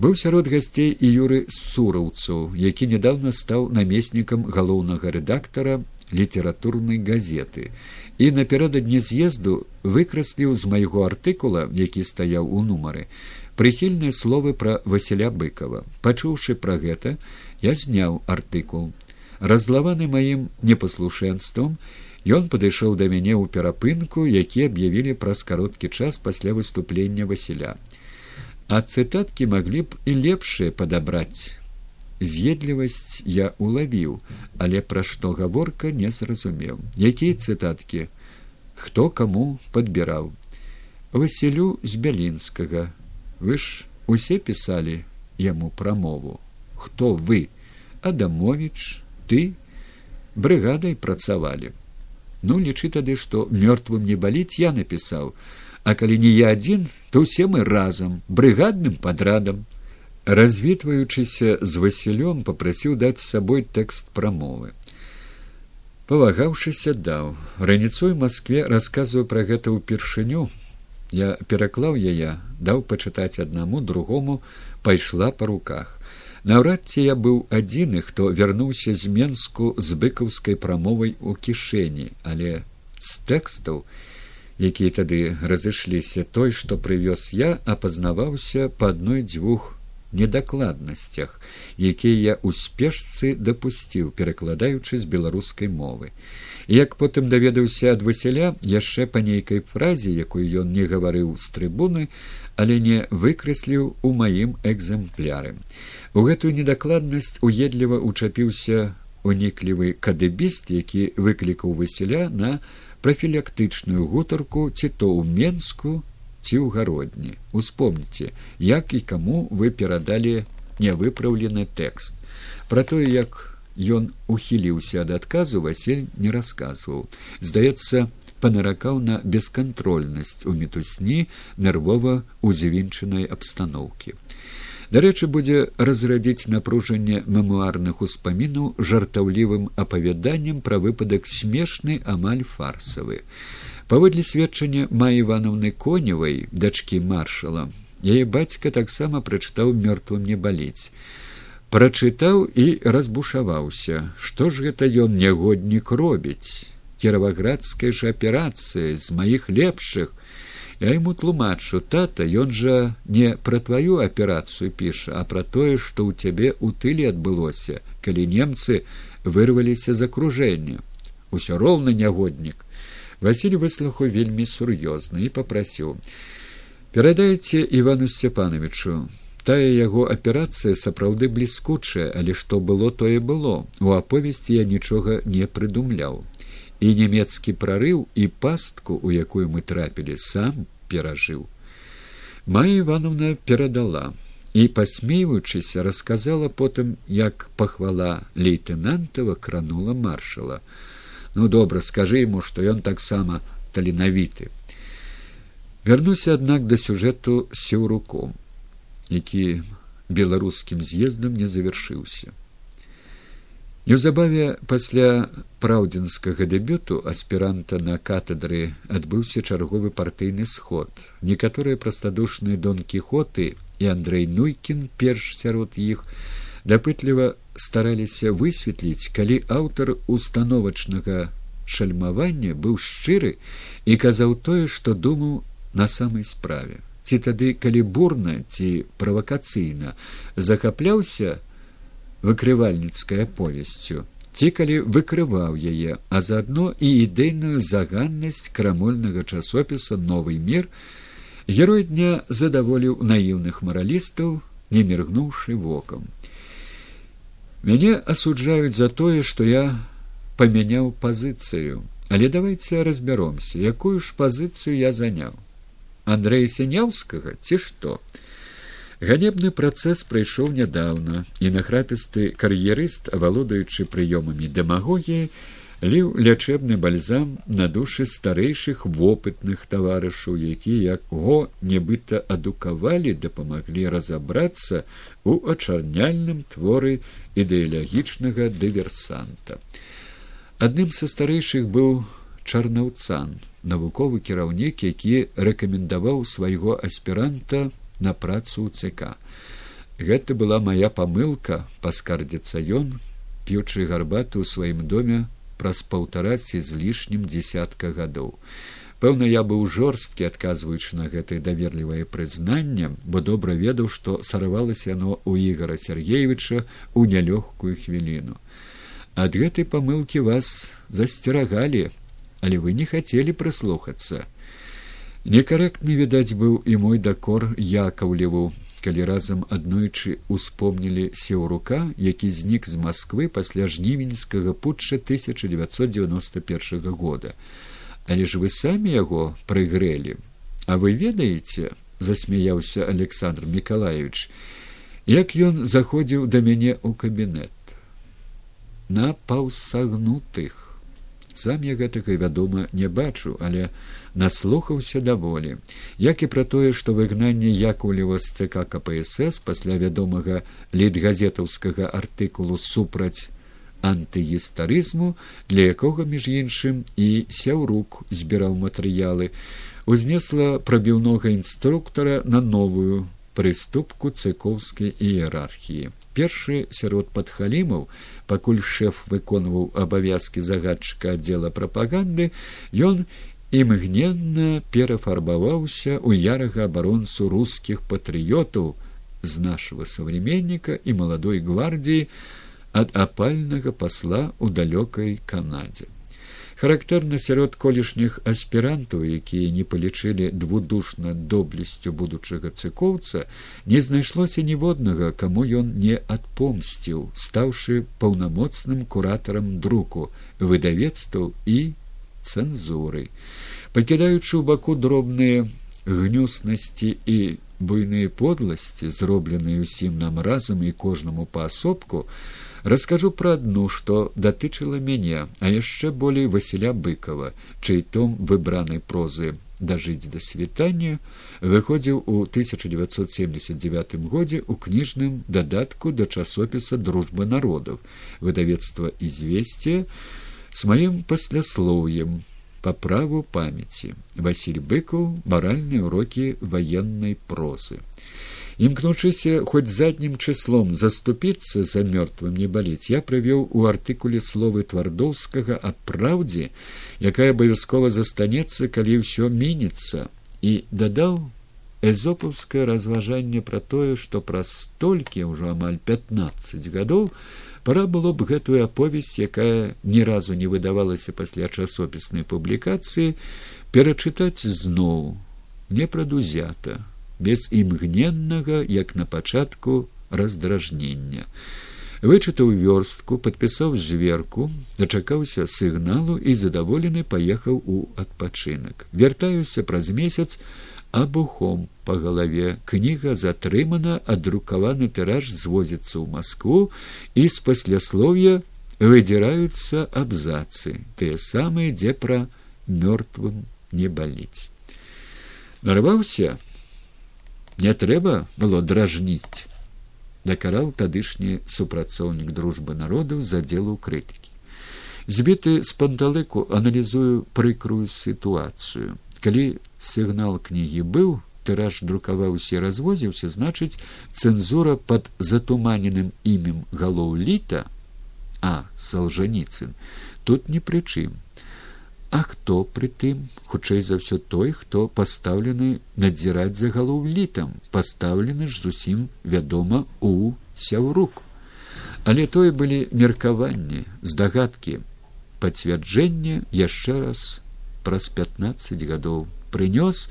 быў сярод гасцей і юры сураўцаў які нядаўна стаў намеснікам галоўнага рэдактара літаратурнай газеты і напярэдадні з'езду выкрасліў з майго артыкула які стаяў у нумары прыхільныя словы пра васіля быкова. Пачуўшы пра гэта я зняў артыкул. Разлаваны маім непаслушэнствам Ён падышоў да мяне ў перапынку, які аб'явілі праз кароткі час пасля выступлення Васіля. А цытаткі маглі б і лепшыя падабраць. З'едлівасць я улавіў, але пра што гаворка не зразумеў. Якія цытаткі, хто каму падбіраў. Васілю з бялінскага, вы ж усе пісалі яму прамову. Хто вы? Адамович, ты брыгадай працавалі ну лічы тады што мёртвым не баліць я напісаў. А калі не я адзін то ўсе мы разам брыгадным падрадам. Развітваючыся з васілём попрасіў даць з сабой тэкст прамовы. Павагаўшыся даў. Раніцой москве расказваю пра гэта ўпершыню. Я пераклаў яе даў пачытаць аднаму другому пайшла па руках Наўрад ці я быў адзіны, хто вярнуўся з менску з быкаўскай прамовай у кішэні, але з тэкстаў, якія тады разышліся той, што прывёз я, апазнаваўся па адной дзвюх недакладнасцях, якія я ў спешцы дапусціў, перакладаючы з беларускай мовы. Як потым даведаўся ад васяля яшчэ па нейкай фразе, якую ён не гаварыў з трыбуны, але не выкрэсліў у маім экзэмпляры. У гэтую недакладнасць уедліва ўчапіўся уніклівы кадэбіст, які выклікаў васіля на прафілактычную гутарку ці то ў менску ці ў гародні. Успомніце, як і каму вы перадалі нявыпраўлены тэкст. Пра тое, як ён ухіліўся ад адказу васіль не расказваў. Здаецца, панаракаў на бескантрольнасць у мітусні нервова узвінчанай абстаноўкі. Дарэчы, будзе разрадзіць напружанне мемуарных успамінаў жартаўлівым апавяданнем пра выпадак смешны амаль фарсавы. Паводле сведчання маі івановны коневай дачкі маршала яе бацька таксама прачытаў мёртвым не баліць прачытаў і разбушаваўся што ж гэта ён нягоднік робіць кіраваградская ж аперацыя з маіх лепшых Я ему тлумачу тата ён жа не пра тваю аперацыю піша, а пра тое, што ў цябе ў тыле адбылося, калі немцы вырваліся з акружэння. Усё роўна нягоднік. Васіль выслуху вельмі сур'ёзна і попрасіў: перадайце ивану сцепановичу тая яго аперацыя сапраўды бліскучая але што было тое было у аповесці я нічога не прыдумляў і нямецкі прарыў і пастку у якую мы трапілі сам перажыў. Мая ивановна перадала і пасмейваючыся расказала потым як пахвала лейтенантава кранула маршала. Ну добра скажы ему што ён таксама таленавіты. Вярнуся аднак да сюжэту сеўруком які беларускім з'ездам не завяршыўся неўзабаве пасля праўдзінскага дэбюту аспіранта на катедры адбыўся чарговы партыйны сход. Некаторыя прастадушныя дон кіхоты і андрей нуйкін перш сярод іх дапытліва стараліся высветліць калі аўтар установачнага шальмавання быў шчыры і казаў тое што думаў на самай справе. Ці тады калі бурна ці правакацыйна захапляўся выкрывальніцкай аповесцю ці калі выкрываў яе а заадно і ідэйную заганнасць крамольнага часопіса новый мир герой дня задаволіў наіўных маралістаў не міргнуўшы вокам. Мяне асуджаюць за тое што я памяняў пазіцыю але давайте разбяромся якую ж пазіцыю я заняў? Андрэя сяняўскага ці што ганебны працэс прайшоў нядаўна. І нахрапісты кар'ерыст авалодаючы прыёмамі дэмагогіі ліў лячэбны бальзам на душы старэйшых вопытных таварышаў якія як го нібыта адукавалі дапамаглі разабрацца у ачарняльным творы ідэалагічнага дыверсанта. Адным са старэйшых быў чарнаўцан навуковы кіраўнік які рэкамендаваў свайго аспіранта на працу ў цк гэта была моя памылка паскардзіцца ён п'ючы гарбату ў сваім доме праз паўтараці з лішнім десятка гадоў. Пэўна, я быў жорсткі, адказваючы на гэтае даверлівае прызнанне, бо добра ведаў, што сарвалася яно ў ігора Сергеевича ў нялёгкую хвіліну. Ад гэтай памылкі вас засцерагалі, але вы не хацелі прыслухацца. Некарэктны відаць быў і мой дакор якаўліву калі разам аднойчы успомнілі сеўрука які знік з москвы пасля жнівеньскага путча тысяча девятьсот девяносто первого года. Але ж вы самі яго прыгрэлі. А вы ведаеце засмяяўся александр миколаевич як ён заходзіў да мяне ў кабінет. На паўсагнутых сам я гэтага вядома не бачу але наслухаўся даволі. Як і пра тое што выгнанне якулева з цк кпсс пасля вядомага літгазетаўскага артыкулу супраць антыгістарызму для якога між іншым і сяўрук збіраў матэрыялы узнесла прабіўнога інструктара на новую прыступку цыкоўскай іерархіі. Першы сярод падхалімаў пакуль шэф выконваў абавязкі загадчыка аддзела прапаганды ён імгненна перафарбаваўся ў ярага абаронцу рускіх патрыётаў з нашего современніка і маладой гвардіі ад апальнага пасла ў далёкай канадзе характэрна сярод колішніх аспірантаў якія не палічылі двудушна доблесцю будучага цыкоўца не знайшлося ніводнага каму ён не адпомсціў стаўшы паўнамоцным куратарам друку выдавецтваў і цэнзуры. Пакідаючы ў баку дробныя гнюснасці і буйныя подласці зробленыя ўсім нам разам і кожнаму паасобку Раскажу пра адну, што датычыла мяне, а яшчэ болей Васіля быкова, чый том выбранай прозы дажыць да світання выходзіў у 1979 годзе ў кніжным дадатку да часопіса дружба народаў выдавецтва ізвесце с маім пасляслоўем по праву памяці Васіль быкаў маральныя урокі ваеннай прозы імкнучыся хоць заднім чыслом заступіцца за мёртвым не баліць я прывёў у артыкуле словы твардоўскага аб праўдзе якая абавязкова застанецца калі ўсё мінецца і дадаў эзопаўскае разважанне пра тое што праз столькі ўжо амаль пятнадцать гадоў пора было б гэтую аповесць якая ні разу не выдавалася пасля часопіснай публікацыі перачытаць зноў не прадузята без імгненнага як на пачатку раздражнення. Вычытаў вёрстку падпісаў зверку дачакаўся сігналу і задаволены паехаў у адпачынак. Вяртаюся праз месяц абухом па галаве. Кніга затрымана адрукаваны тыраж звозіцца ў москву і з пасляслов'я выдзіраюцца абзацы тыя самыя дзе пра мёртвым не баліць. Нарваўся не трэба было дражніць дакараў тадышні супрацоўнік дружбы народаў за делу крытыкі. Збіты з панталыку аналізую прыкрую сітуацыю. Калі сігнал кнігі быў тыраж друкаваўся развозіўся значыць цэнзура под затуманеным імем галоў літа а салжаніцын тут ні пры чым а хто прытым хутчэй за ўсё той хто пастаўлены надзіраць за галоў літам пастаўлены ж зусім вядома у сяўрук. Але тое былі меркаванні здагадкі пацвярджэнне яшчэ раз праз пятнаццаць гадоў прынёс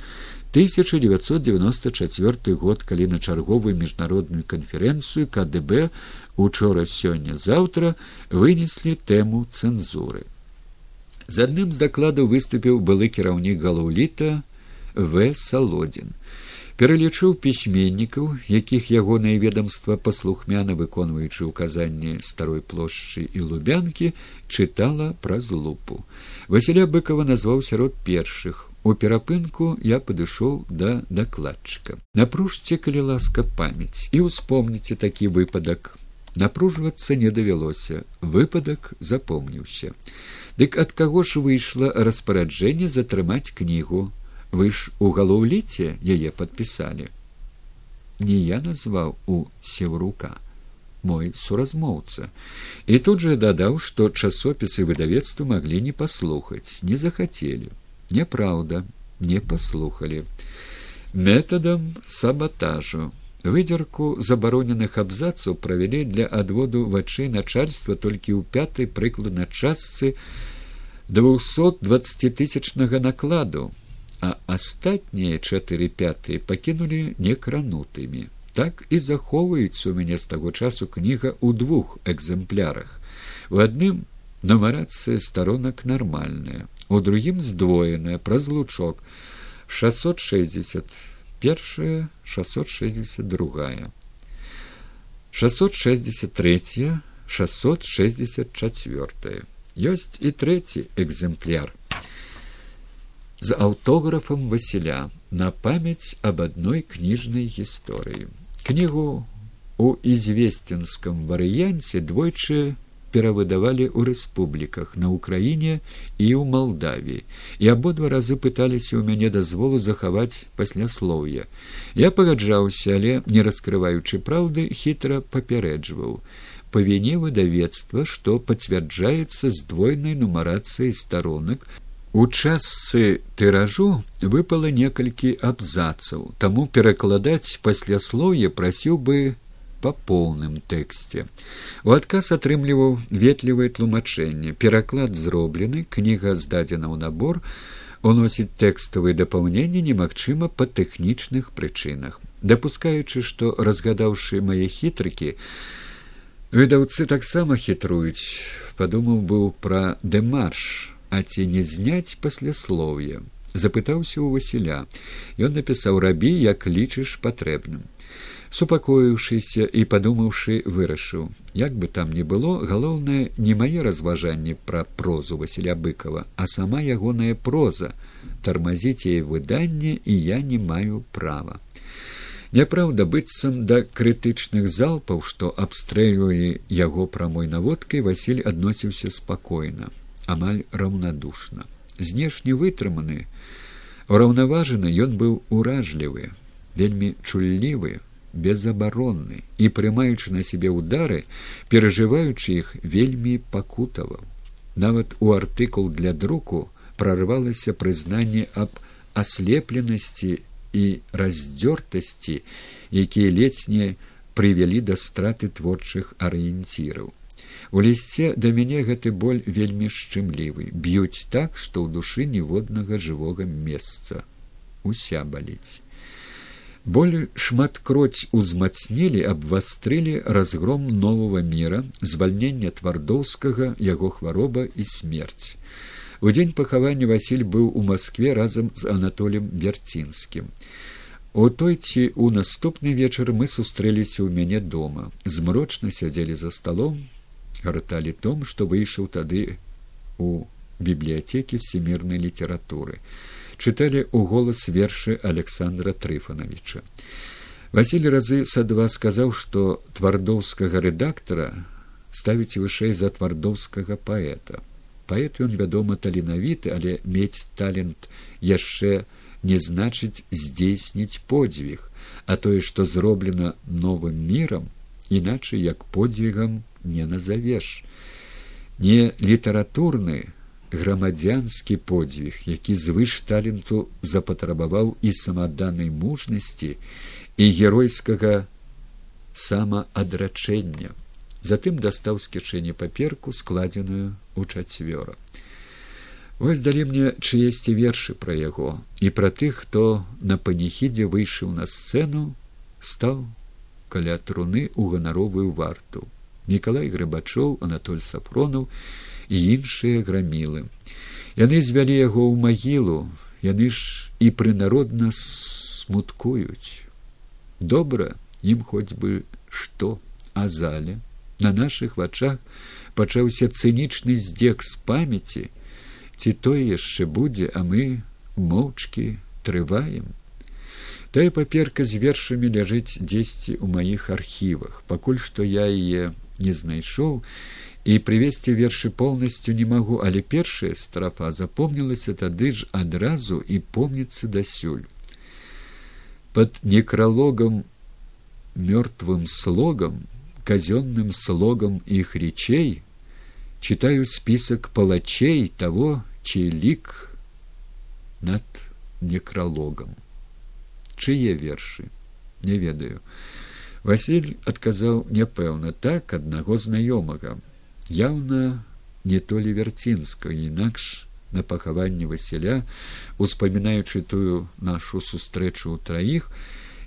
1994 год калі на чарговую міжнародную канферэнцыю кДб учора сёння заўтра вынеслі тэму цэнзуры з адным з дакладаў выступіў былы кіраўнік галоўліта в салодзін пералічыў пісьменнікаў якіх ягонае ведомства паслухмяна выконваючы ўказанні старой плошчы і лубянкі чытала праз лупу василя быкова назваў сярод першых У перапынку я падышоў да дакладчыка. Напружце, калі ласка памяць і ўспомніце такі выпадак. Напружвацца не давялося, выпадак запомніўся. Дык ад каго ж выйшла распараджэнне затрымаць кнігу. Вы ж у галоўліце яе падпісалі. Не я назваў у сеўрука мой суразмоўца і тут жа дадаў, што часопісы выдавецтва маглі не паслухаць, не захацелі няправда не паслухалі метадам сабатажу выдзерку забароненых абзацаў правялі для адводу вачэй начальства толькі ў пятай прыкладна частцы двухсот двадцатитысячнага накладу а астатнія чатыры пятыя пакінулі некранутымі. Так і захоўваецца у мяне з таго часу кніга ў двух экземплярах. У адным нумарацыя сторонак нармальная у другім здвоенае праз лучок шестьсот шестьдесят першая шестьсот шестьдесят другая. Шестьсот шестьдесят третья шестьсот шестьдесят четвертая ёсць і трэці экземпляр з аўтографам васіля на памяць аб адной кніжнай гісторыі кнігу у ізвесцінском варыянце двойчы перавыдавалі ў рэспубліках на ўкраіне і ў малдавіі і абодва разы пыталіся ў мяне дазволу захаваць пасляслоўе я пагаджаўся але не раскрываючы праўды хітра папярэджваў. Па віне выдавецтва што пацвярджаецца здвойнай нумарацыяй старонак у частцы тыражу выпала некалькі абзацаў. Таму перакладаць пасляслоўе прасіў бы па поўным тэксце. У адказ атрымліваў ветлівае тлумачэнне. Пераклад зроблены, кніга здадзена ў набор, уносіць тэкставыя дапаўненні немагчыма па тэхнічных прычынах. Дапускаючы, што разгадаўшы мае хітрыкі, выдаўцы таксама хітруюць, падумаў быў пра дэмарш, а ці не зняць пасляслоўе. Запытаўся ў Васіля. Ён напісаў рабі, як лічыш патрэбным супакоіўшыся і падумаўшы вырашыў. Як бы там ни было галоўнае не мае разважанні пра прозу василя быкова а сама ягоная проза. Тармазіць яе выданне і я не маю права. Няпраўда быццам да крытычных залпаў што абстрэльвалі яго прамой наводкай василь адносіўся спакойна амаль раўнадушна. Знешне вытрыманы ураўнаважаны ён быў уражлівы вельмі чуллівы безабаронны і прымаючы на сябе ўдары перажываючы іх вельмі пакутаваў. Нават у артыкул для друку прарвалася прызнанне аб аслепленасці і раздзёртасці якія ледзь не прывялі да страты творчых арыенціраў. У лісце да мяне гэты боль вельмі шчымлівы. Б'юць так што ў душы ніводнага жывога месца уся баліць Боль шматкроць узмацнілі, абвастрылі разгром нового мира, звальнення твардоўскага, яго хвароба і смерць. У дзень пахавання Васіль быў у Маскве разам з Анатолем Вярцінскім. У той ці ў наступны вечар мы сустрэліся ў мяне дома. Змрочна сядзелі за сталом, гарталі том, што выйшаў тады у бібліятэкі всемірнай літаратуры. Чыталі ў голас вершы Александра Трыфановича. Васіль разы са два сказаў, што твардоўскага рэдактара ставіць вышэй за твардоўскага паэта. Паэт ён, вядома, таленавіты, але мець талент яшчэ не значыць здзейсніць подзвіг, а тое, што зроблена новым мірам, іначай як подзвігам не назавеш. Не літаратурны грамадзянскі подзвіг, які звыш таленту запатрабаваў і самаданай мужнасці і геройскага самаадрачэння. Затым дастаў з кішэні паперку складзеную у чацвёра. Вось далі мне чыесьці вершы пра яго і пра тых хто на паніхідзе выйшаў на сцэну стаў каля труны ў ганаровую варту. Мікалай грыбачоў анатоль сапронаў і іншыя грамілы. Яны звялі яго ў магілу яны ж і прынародна смуткуюць. Добра ім хоць бы што а зале На нашых вачах пачаўся цынічны здзек з памяці, ці тое яшчэ будзе, а мы моўчкі трываем. Тая паперка з вершамі ляжыць дзесьці ў маіх архівах, пакуль што я яе не знайшоў і прывесці вершы поўнасцю не магу, але першая страфа запомнілася тады ж адразу і помніцца дасюль. Пад некралогам мёртвым слогам казенным слогом их речей читаю список палачей того чей лик над некрологом чые вершы не ведаю василь адказаў няпэўна так аднаго знаёмага Яўна не толі вярцінска інакш на пахаванне васіля успамінаючы тую нашу сустрэчу ў траіх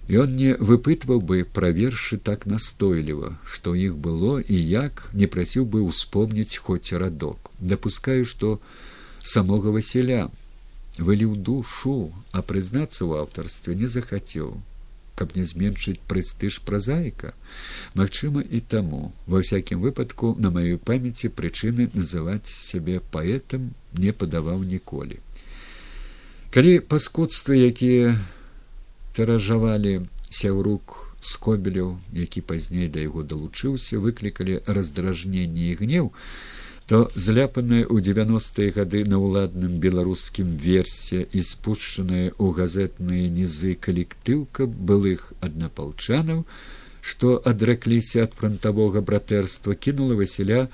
Ён не выпытваў бы пра вершы так настойліва, што іх было і як не прасіў бы ўспомніць хоць радок. Дапускаю, што самога Васіля выліў душу, а прызнацца ў аўтарстве не захацеў, каб не зменшыць прэстыж празаіка. Магчыма, і таму, ва всякім выпадку на маёй памяці прычыны называць сябе паэтам не падаваў ніколі. Калі паскудствы, якія перажавалі сяўрук скобеляў які пазней да яго далучыўся выклікалі раздражненне і гнеў то зляпаная ў девяностые гады на ўладным беларускім версе і спушчаная ў газетныя нізы калектыўка былых аднапалчанаў што адракліся ад фронтавога братэрства кінула васіля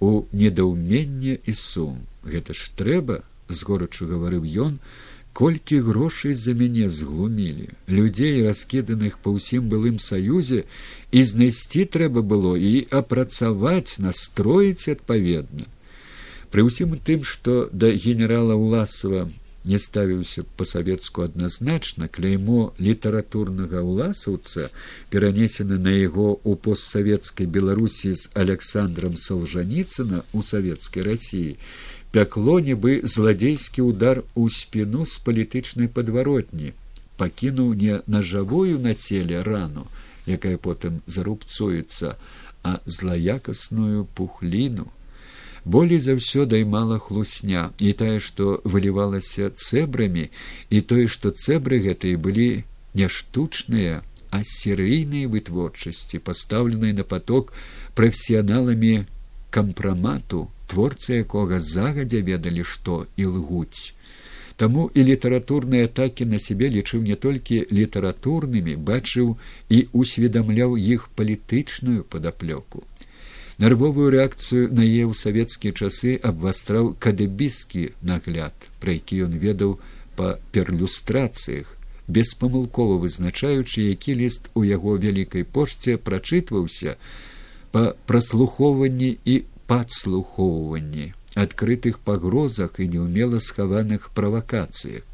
у недаўменне і сум. Гэта ж трэба з горачу гаварыў ён колькі грошай за мяне зглумілі людзей раскіданых па ўсім былым саюзе і знайсці трэба было і апрацаваць настроіць адпаведна пры ўсім тым што да генерала уласова не ставіўся па-савецку адназначна кляймо літаратурнага ўласаўца перанесена на яго ў постсавецкай беларусі з александром салжаніцына у савецкай рассіі пякло нібы зладзейскі удар у спіну з палітычнай падваротні пакінуў не нажавую на целе рану якая потым зарубцуецца а злаякасную пухліну. Болей за ўсё даймала хлусня і тая што вылівалася цэбрамі і тое што цэбры гэтыя былі не штучныя а серыйныя вытворчасці пастаўленыя на поток прафесіяналамі кампрамату творцы якога загадзя ведалі што і лгуць. Таму і літаратурныя атакі на сябе лічыў не толькі літаратурнымі бачыў і усведамляў іх палітычную падаплёку. Нервовую рэакцыю на е ў савецкія часы абвастраў кадэбіскі нагляд пра які ён ведаў па перлюстрацыях беспамылкова вызначаючы які ліст у яго вялікай пошце прачытваўся па праслухоўванні і падслухоўванні адкрытых пагрозах і неўмела схаваных правакацыях.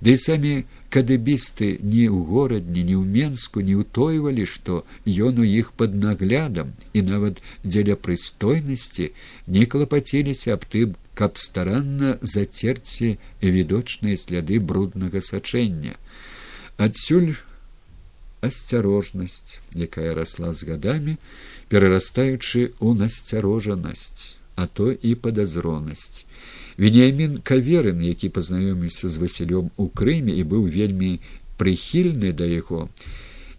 Ды да самі кадэбісты ні ў горадні ні ў менску не ўтойвалі што ён у іх пад наглядам і нават дзеля прыстойнасці не клапаціліся аб тым каб старанна зацерці відочныя сляды бруднага сачэння. Адсюль асцярожнасць якая расла з гадамі перарастаючы ў насцярожанасць а то і падазронасць. Веніямін каверын які пазнаёміўся з васілём у крыме і быў вельмі прыхільны да яго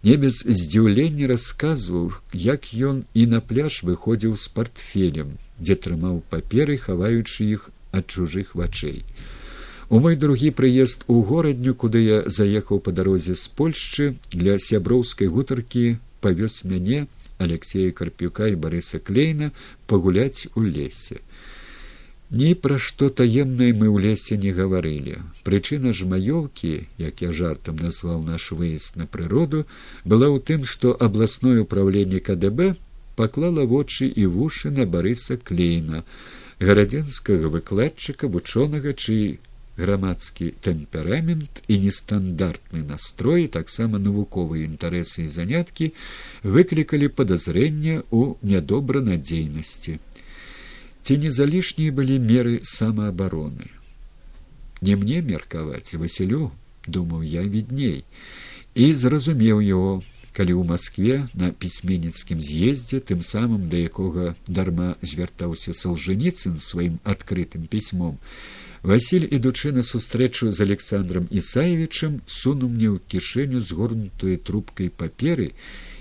не без здзіўлення расказваў як ён і на пляж выходзіў з портфелем дзе трымаў паперы хаваючы іх ад чужых вачэй. У мой другі прыезд у горадню куды я заехаў па дарозе з польшчы для сяброўскай гутаркі павёз мяне алексея карпюка і барыса клейна пагуляць у лесе. Ні пра што таемнае мы ў лесе не гаварылі прычына ж маёўкі як я жартам назваў наш выезд на прыроду была ў тым што абласное ўправленне кДб паклала вочы і вушы на барыса клейна гарадзенскага выкладчыка вучонага чый грамадскі тэмперамент і нестандартны настрой таксама навуковыя інтарэсы і заняткі выклікалі падазрэння ў нядобранадзейнасці. Ці не залішнія былі меры самаабароны? Не мне меркаваць васілю думаў я відней і зразумеў его калі ў москве на пісьменніцкім з'ездзе тым самым да якога дарма звяртаўся салжаніцын сваім адкрытым пісьмом василь ідучы на сустрэчу з александром ісаевичам сунуў мне ў кішэню згорнутую трубкай паперы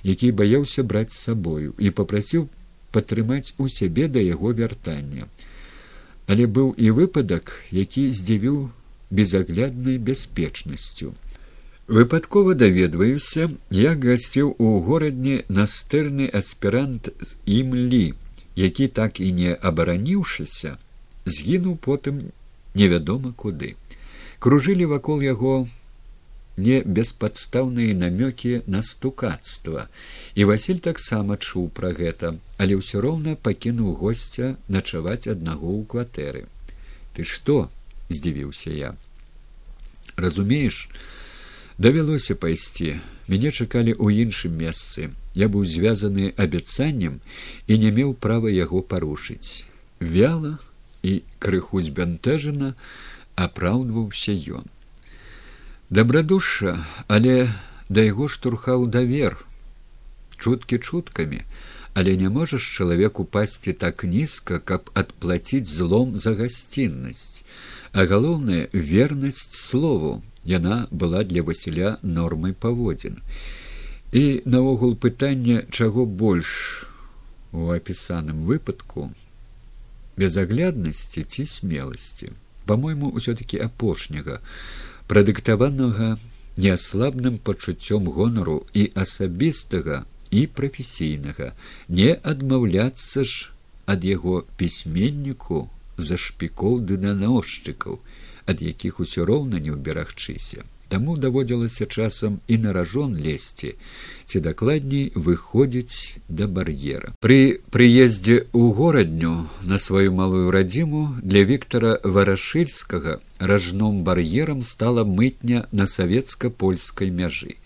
які баяўся браць з сабою і попрасіў падтрымаць у сябе да яго вяртання. Але быў і выпадак, які здзівіў безагляднай бяспечнасцю. Выпадкова даведваюся, як гасціў у горадні настырны аспірант з імлі, які так і не абараніўшыся, згінуў потым невядома куды. Кружылі вакол яго не беспадстаўныя намёкі на стукацтва. І василь таксама чуў пра гэта але ўсё роўна пакінуў госця начаваць аднаго ў кватэры. Ты што здзівіўся я. Разумееш давялося пайсці. Мяне чакалі ў іншым месцы. Я быў звязаны абяцаннем і не меў права яго парушыць. Вяла і крыху збянтэжана апраўдваўся ён добрадуша але да яго штурхаў давер чуткі чуткамі але не можаш чалавек упасці так нізка каб адплаціць злом за гасціннасць. А галоўнае вернасць слову. Яна была для васіля нормай паводзін. І наогул пытання чаго больш у апісаным выпадку безагляднасці ці смеласці. По мойму ўсё таки апошняга прадыктаванага неаслабным пачуццём гонару і асабістага і прафесійнага. Не адмаўляцца ж ад яго пісьменніку за шпікоў ды наносчыкаў ад якіх усё роўна не ўберагчыся Таму даводзілася часам і на ражон лезці, ці дакладней выходзіць да бар'ера. Пры прыездзе ў горадню на сваю малую радзіму для Віктора варашыльскага ражном бар'ерам стала мытня на савецка-польскай мяжы.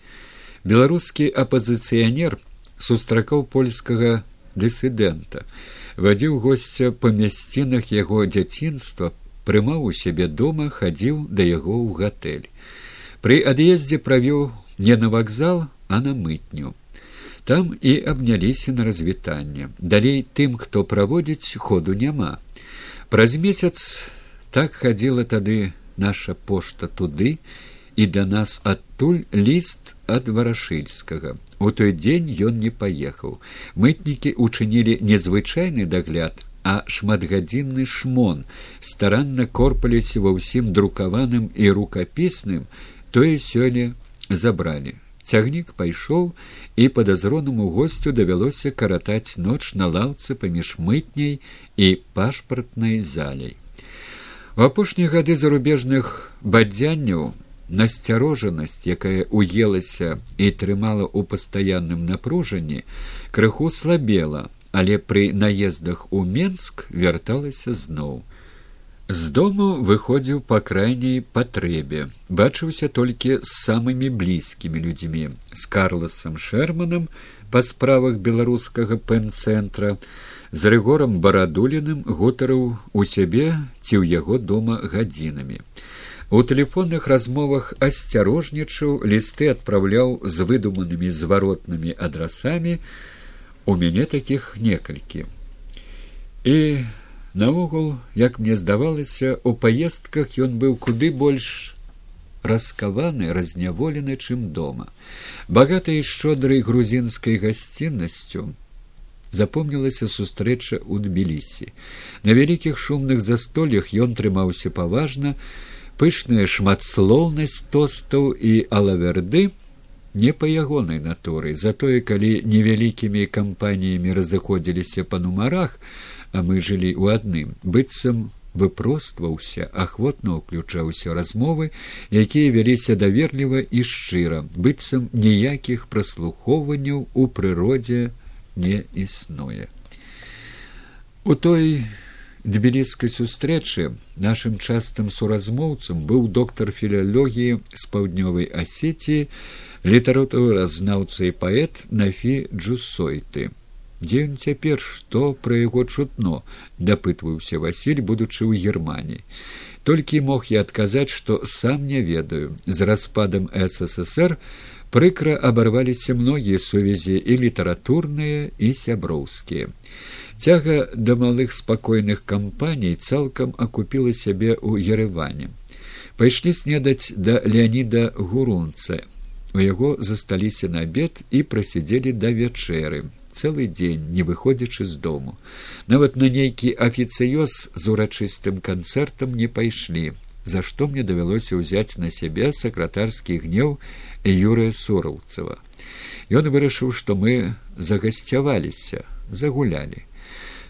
Беларускі апазіцыянер сустракаў польскага дысідэнта, вадзіў госця па мясцінах яго дзяцінства, прымаў у сябе дома, хадзіў да яго ў гатэль. Пры ад'ездзе правёў не на вакзал, а на мытню. Там і абняліся на развітанне. Далей тым, хто праводзіць ходу няма. Праз месяц так хадзіла тады наша пошта туды і да нас адтуль ліст ад варашыльскага. У той дзень ён не паехаў. Мытнікі учынілі незвычайны дагляд, а шматгадзінны шмон старанна корпаліся ва ўсім друкаваным і рукапісным, тое сёння забралі. Цягнік пайшоў і падазронаму госцю давялося каратаць ноч на лаўцы паміж мытняй і пашпартнай заляй у апошнія гады зарубежных бадзянняў насцярожанасць якая уелася і трымала ў пастаянным напружанні крыху слабела але пры наездах у менск вярталася зноў з дому выходзіў па крайняй патрэбе бачыўся толькі з самымі блізкімі людзьмі з карласам шерманам па справах беларускага пэн-цэнтра з рыгорам барадуліным гутарыў у сябе ці ў яго дома гадзінамі. У тэлефонных размовах асцярожнічаў лісты адпраўляў з выдуманымі зваротнымі адрасамі у мяне такіх некалькі. І наогул, як мне здавалася, у паездках ён быў куды больш раскаваны разняволены чым дома. Багатай шчодрай грузінскай гасціннасцю запомнілася сустрэча ў тбілісі. На вялікіх шумных застолях ён трымаўся паважна пышная шматслоўнасць тостаў і алаверды не па ягонай натуры. Затое калі невялікімі кампаніямі разыходзіліся па нумарах а мы жылі ў адным быццам выпростваўся ахвотна ўключаўся размовы якія вяліся даверліва і шчыра быццам ніякіх праслухоўванняў у прыродзе не існуе. У той тбіліскай сустрэчы нашым частым суразмоўцам быў доктар філялогіі з паўднёвай асеці літаратуразнаўца і паэт нафі джусойты дзе ён цяпер што пра яго чутно дапытваўся васіль будучы ў германії толькі мог я адказаць што сам не ведаю. З распадам ссср прыкра абарваліся многія сувязі і літаратурныя і сяброўскія. Цяга да малых спакойных кампаній цалкам акупіла сябе ў ерыване пайшлі снедаць да леаніда гурунца. У яго засталіся на абед і прасядзелі да вячэры цэлы дзень не выходзячы з дому. Нават на нейкі афіцыёз з урачыстым канцэртам не пайшлі за што мне давялося ўзяць на сябе сакратарскі гнеў юрыя сураўцева ён вырашыў што мы загасцяваліся загулялі.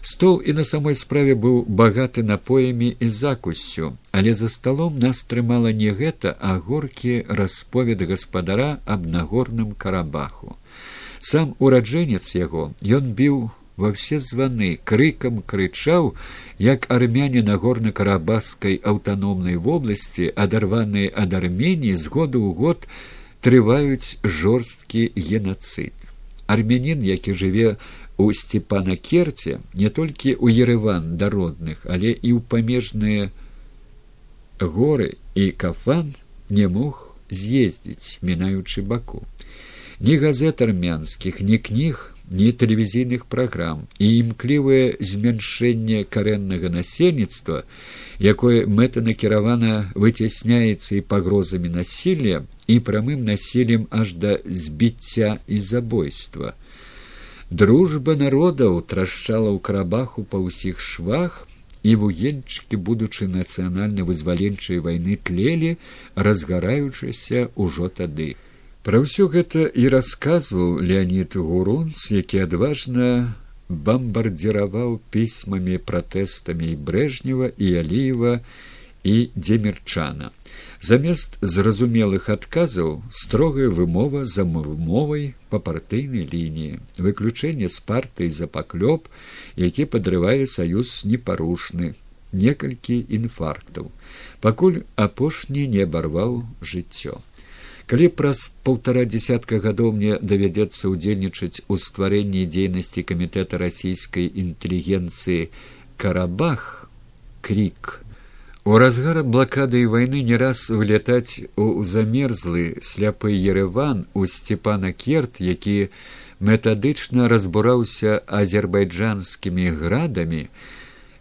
Стол і на самой справе быў багаты напоямі і закусцю але за сталом нас трымала не гэта а горкі расповед гаспадара аб нагорным карабаху сам ураджэнец яго ён біў ва все званы крыкам крычаў як армяне на горна карабаскай аўтаномнай вобласці адарваныя ад арменіі з году ў год трываюць жорсткі генацыд. Армянін які жыве у сцепана керце не толькі ў ерыван да родных але і ў памежныя горы і кафан не мог з'ездзіць мінаючы баку ні газет армянскіх ні кніг ні тэлевізійных праграм і імклівае змяншэнне карэннага насельніцтва якое мэтанакіравана выцясняецца і пагрозамі насілля і прамым насілем аж да збіцця і забойства. Дружба народаў трашчала ў карабаху па ўсіх швах і вугельчыкі будучы нацыянальна вызваленчай вайны тлелі разгараючыся ўжо тады Пра ўсё гэта і расказваў Леонид Гурунц, які адважна бамбардзіраваў пісьмамі пратэстамі і брэжнева і алеева і дземірчана. Замест зразумелых адказаў строгая вымова за вымовай па партыйнай лініі, выключэнне з партыі за паклёп, які падрывае саюз непарушны, некалькі інфарктаў, пакуль апошні не абарваў жыццё калі праз полтора десятка гадоў мне давядзецца ўдзельнічаць у стварэнні дзейнасці камітэта расійскай інтэлігенцыі карабах крик у разгара блакады і вайны не раз вылятаць у замерзлы сляпы ереван у сцепана керт які метадычна разбураўся азербайджанскімі градамі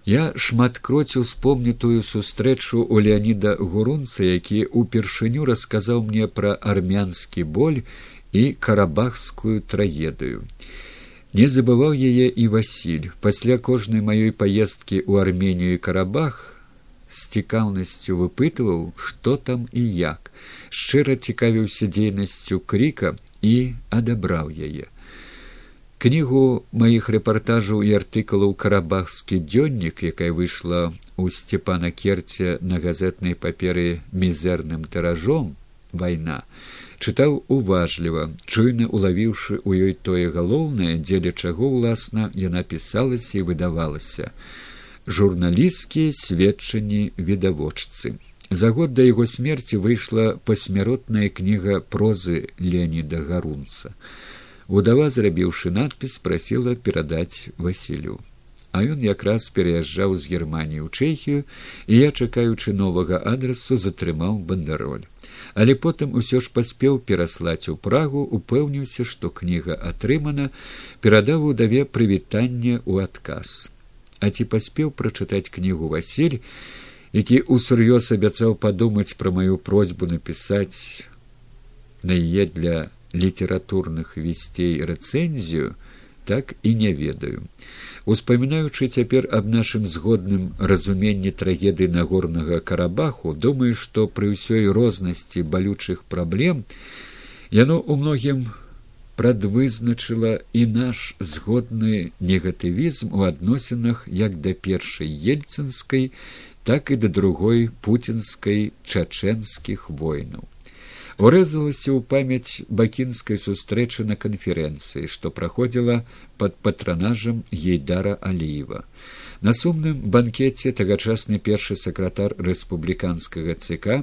Я шматкроць успомнітую сустрэчу у Леаніда Гурунца, які ўпершыню расказаў мне пра армянскі боль і карабахскую трагедыю. Не забываў яе і Васіль. Пасля кожнай маёй паездкі ў арменію і карабах з цікаўнасцю выпытваў, што там і як. шчыра цікавіўся дзейнасцю крыка і адабраў яе кнігу маіх рэпартажаў і артыкулаў карабахскі дзённік якая выйшла ў сцепана керце на газетнай паперы мізэрным тыражом вайна чытаў уважліва чуйна улавіўшы ў ёй тое галоўнае дзеля чаго ўласна яна пісалася і выдавалася. Журналісцкія сведчанні відавочцы. За год да яго смерці выйшла пасмяротная кніга прозы леоніда гарунца удава зрабіўшы надпіс прасіла перадаць васілю. А ён якраз пераязджаў з германії ў чэхію і я чакаючы новага адресу затрымаў бандароль але потым усё ж паспеў пераслаць у прагу упэўніўся што кніга атрымана перадаў удаве прывітанне ў адказ. А ці паспеў прачытаць кнігу васіль які усур'ёз абяцаў падумаць пра маю просьбу напісаць на яе для літаратурных весцей рэцэнзію так і не ведаю. Успамінаючы цяпер аб нашым згодным разуменні трагедыі нагорнага карабаху думаю што пры ўсёй рознасці балючых праблем яно ў многім прадвызначыла і наш згодны негатывізм у адносінах як да першай ельцынскай так і да другой пуцінскай чачэнскіх войнаў урэзалася ў памяць бакінскай сустрэчы на канферэнцыі што праходзіла под патранажам гейдара аліева. На сумным банкеце тагачасны першы сакратар рэспубліканскага цк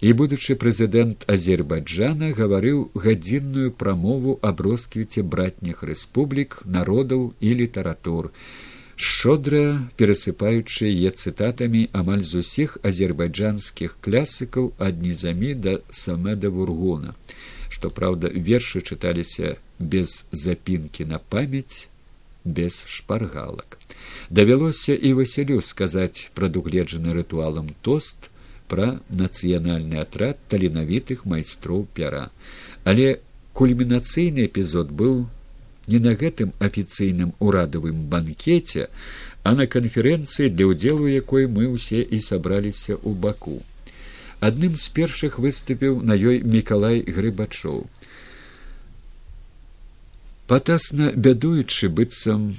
і будучы прэзідэнт азербайджана гаварыў гадзінную прамову аб росквіце братніх рэспублік народаў і літаратур шчодра перасыпаючы яе цытатамі амаль з усіх азербайджанскіх клясыкаў ад нізамі да самеда вургуна што праўда вершы чыталіся без запінкі на памяць без шпаргалак. Давялося і васілю сказаць прадугледжаны рытуалам тост пра нацыянальны атрад таленавітых майстроў пяра. Але кульмінацыйны эпізод быў не на гэтым афіцыйным урадавым банкеце, а на канферэнцыі, для ўдзелу якой мы ўсе і сабраліся ў баку. Адным з першых выступіў на ёй мікалай грыбачоў. Патасна бядуючы быццам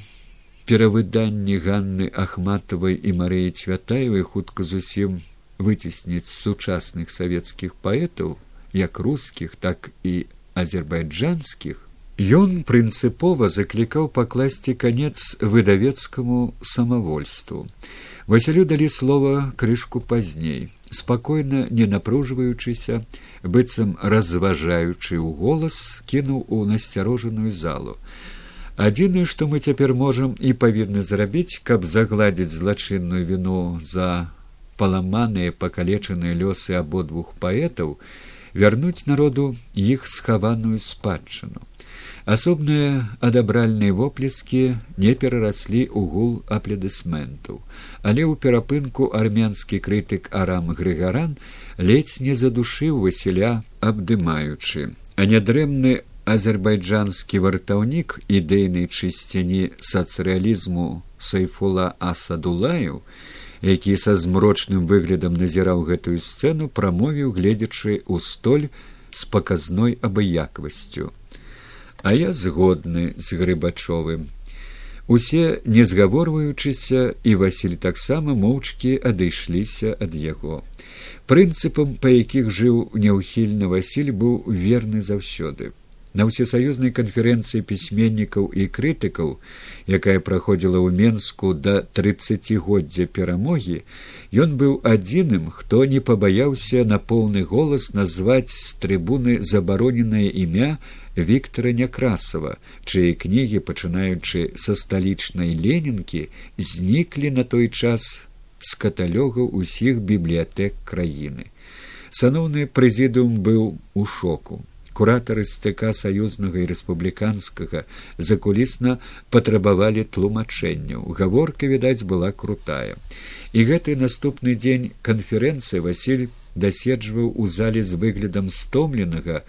перавыданні ганны ахматавай і марыі цвятаевай хутка зусім выцесніць сучасных савецкіх паэтаў як рускіх так і азербайджанскіх Ён прынцыпова заклікаў пакласці канец выдавецкаму самавольству. Васялю далі слова крышку пазней, спакойна не напружваючыся, быццам разважаючы ў голас, кінуў у насцярожаную залу. Адзінае, што мы цяпер можам і павінны зрабіць, каб загладзіць злачынную віну за паламаныя пакалечаныя лёсы абодвух паэтаў, вярнуць народу іх схаваную спадчыну асобныя адабральныя воплескі не перараслі ў гул апледысментаў але ў перапынку армянскі крытык арам грыгаран ледзь не задушыў васіля абдымаючы. А нядрэмны азербайджанскі вартаўнік ідэйнай чысціні сацыялізму сайфула асадулаю які са змрочным выглядам назіраў гэтую сцэну прамовіў гледзячы ў столь з паказной абыякавасцю а я згодны з грыбачовым. Усе не згаворваючыся і васіль таксама моўчкі адышліся ад яго. Прынцыпам па якіх жыў няўхільны васіль быў верны заўсёды. На ўсесаюзнай канферэнцыі пісьменнікаў і крытыкаў якая праходзіла ў менску да трыццацігоддзя перамогі ён быў адзіным хто не пабаяўся на поўны голас назваць з трыбуны забароненае імя Віктора Някрасова, чые кнігі, пачынаючы са сталічнай ленінкі, зніклі на той час з каталёгаў усіх бібліятэк краіны. Саноўны прэзідыум быў у шоку. Куратары сцк саюзнага і рэспубліканскага закулісна патрабавалі тлумачэнняў. Гаворка, відаць, была крутая. І гэты наступны дзень канферэнцыі Васіль даседжваў у зале з выглядам стомленага,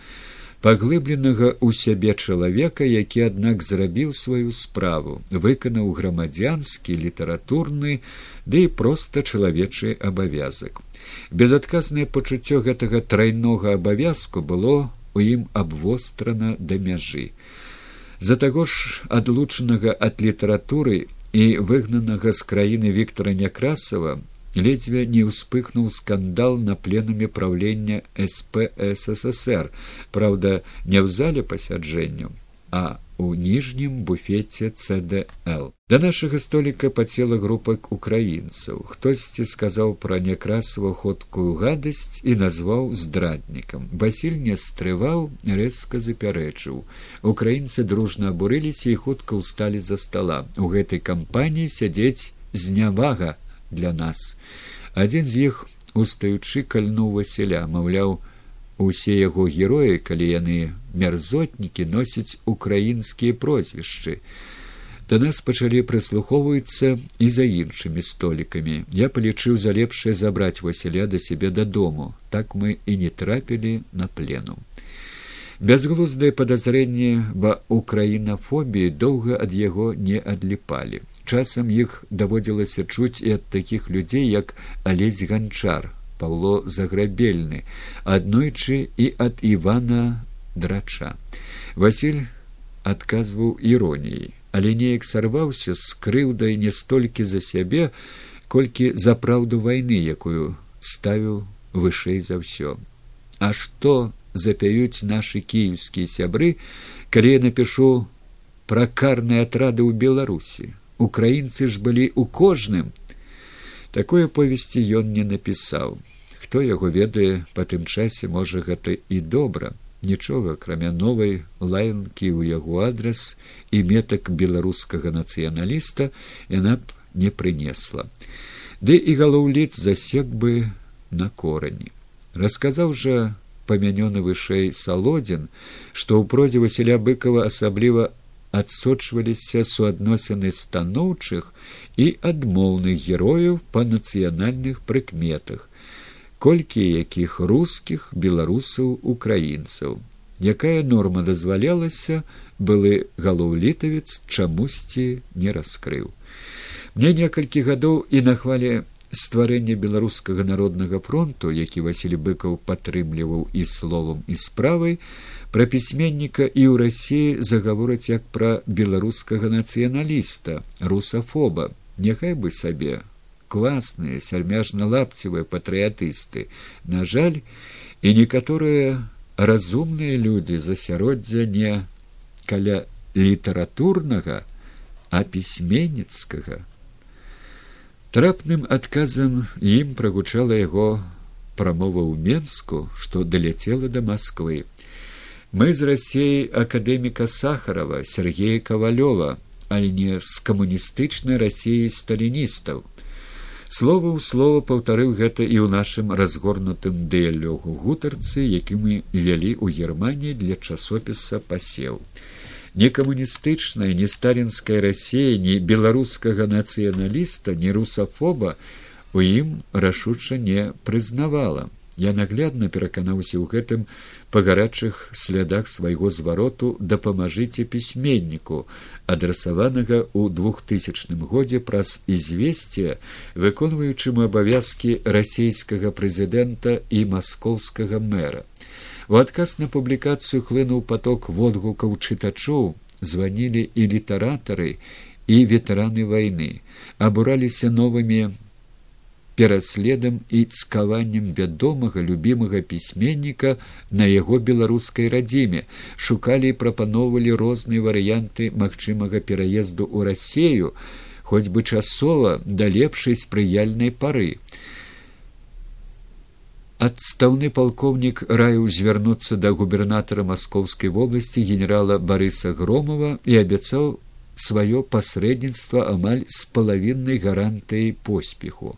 паглыбленага ў сябе чалавека, які аднак зрабіў сваю справу, выканаў грамадзянскі літаратурны ды да і проста чалавечы абавязак. Безадказнае пачуццё гэтага трайнога абавязку было у ім абвострана да мяжы. За таго ж адлучанага ад літаратуры і выгнанага з краіны Віктора Някрасава ледзьве не ўспыхнуў скандал на пленуме праўлення спссср праўда не ў зале пасяджэнняў а у ніжнім буфеце цдл да нашага століка пацела групак украінцаў. Хтосьці сказаў пра някрасава ходкую гадасць і назваў здраднікам. Васіль не стрываў рэзка запярэчыў. Украінцы дружна абурыліся і хутка ўсталі за стола у гэтай кампаніі сядзець знявага для нас. Адзін з іх устаючы кальнуў васіля маўляў усе яго героі калі яны мярзотнікі носяць украінскія прозвішчы да нас пачалі прыслухоўвацца і за іншымі столікамі. Я палічыў за лепшае забраць васіля да сябе дадому. Так мы і не трапілі на плену. Бязглуздае падазрэнне ва украінафобіі доўга ад яго не адліпалі часам іх даводзілася чуць і ад такіх людзей як алесь ганчар павло заграбельны аднойчы і ад івана драча. Василь адказваў іроніяй але неяк сарваўся з крыўдай не столькі за сябе колькі за праўду вайны якую ставіў вышэй за ўсё. А што запяюць нашы кіеўскія сябры калі я напишу пра карныя атрады ў беларусі украінцы ж былі ў кожным. Такое повесці ён не напісаў. Хто яго ведае па тым часе можа гэта і добра. Нічога акрамя новай лаянкі ў яго адрас і метак беларускага нацыяналіста яна б не прынесла. Ды і галоўліц засек бы на корані расказаў жа памянёны вышэй салодзін што ў прозе васіля быкова асабліва адсочваліся суадносіны станоўчых і адмоўных герояў па нацыянальных прыкметах колькі якіх рускіх беларусаў украінцаў. Якая норма дазвалялася былы галоўлітавец чамусьці не раскрыў. Мне некалькі гадоў і на хвале стварэння беларускага народнага фронту які василь быкаў падтрымліваў і словам і справай пра пісьменніка і ў рассіі загавораць як пра беларускага нацыяналіста русафоба. Няхай бы сабе. Класныя сярмяжна лапцевыя патрыятысты. На жаль і некаторыя разумныя людзі засяроддзя не каля літаратурнага а пісьменніцкага. Трапным адказам ім прагучала яго прамова ў менску што даляцела да москвы мы з рассеі акадэміка сахарова сергея кавалёва але не з камуністычнай рассіі сталіністаў слова ў слова паўтарыў гэта і ў нашым разгорнутым дыялёгу гутарцы які мы вялі ў германії для часопіса пасеў не камуністычная не сталінская рассея не беларускага нацыяналіста не русафоба у ім рашуча не прызнавала я наглядна пераканаўся ў гэтым па гарачых слядах свайго звароту дапамажыце пісьменніку адрасаванага ў двухтысячным годзе праз ізвесце выконваючым абавязкі расійскага прэзідэнта і маскоўскага мэра. У адказ на публікацыю хлынуў поток водгукаў чытачоў званілі і літаратары і ветэраны вайны. Абураліся новымі пераследам і цкаваннем вядомага любімага пісьменніка на яго беларускай радзіме. Шукалі і прапаноўвалі розныя варыянты магчымага пераезду ў рассею хоць бы часова да лепшай спрыяльнай пары. Адстаўны палкоўнік раіў звярнуцца да губернатара маскоўскай вобласці генерала барыса громова і абяцаў сваё пасрэдніцтва амаль з палавіннай гарантыяй поспеху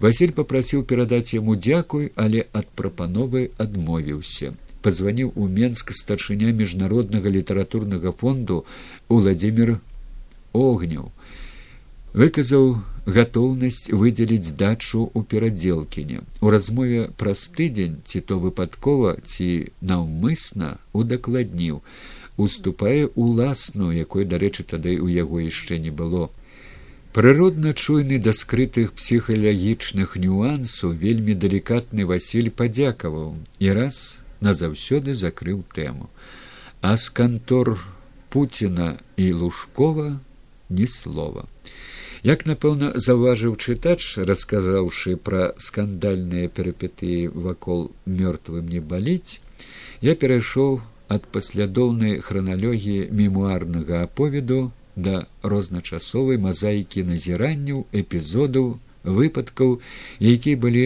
василь попрасіў перадаць яму дзякуй але ад прапановы адмовіўся. Позвоніў у менск старшыня міжнароднага літаратурнага фонду владимир огняў выказаў гатоўнасць выдзеліць дачу ў перадзелкіне у размове праз тыдзень ці то выпадкова ці наўмысна удакладніў уступае уласну якой дарэчы тады ў яго яшчэ не было прыродна чуйны да скрытых псіхалагічных нюансаў вельмі далікатны васіль падзякаваў і раз назаўсёды закрыў тэму. А з кантор пуціна і лужкова ні слова. Як напэўна заўважыў чытач расказаўшы пра скандальныя перыпетыі вакол мёртвым не баліць я перайшоў ад паслядоўнай храналогіі мемуарнага аповеду да розначасовай мазаікі назіранняў эпізодаў выпадкаў якія былі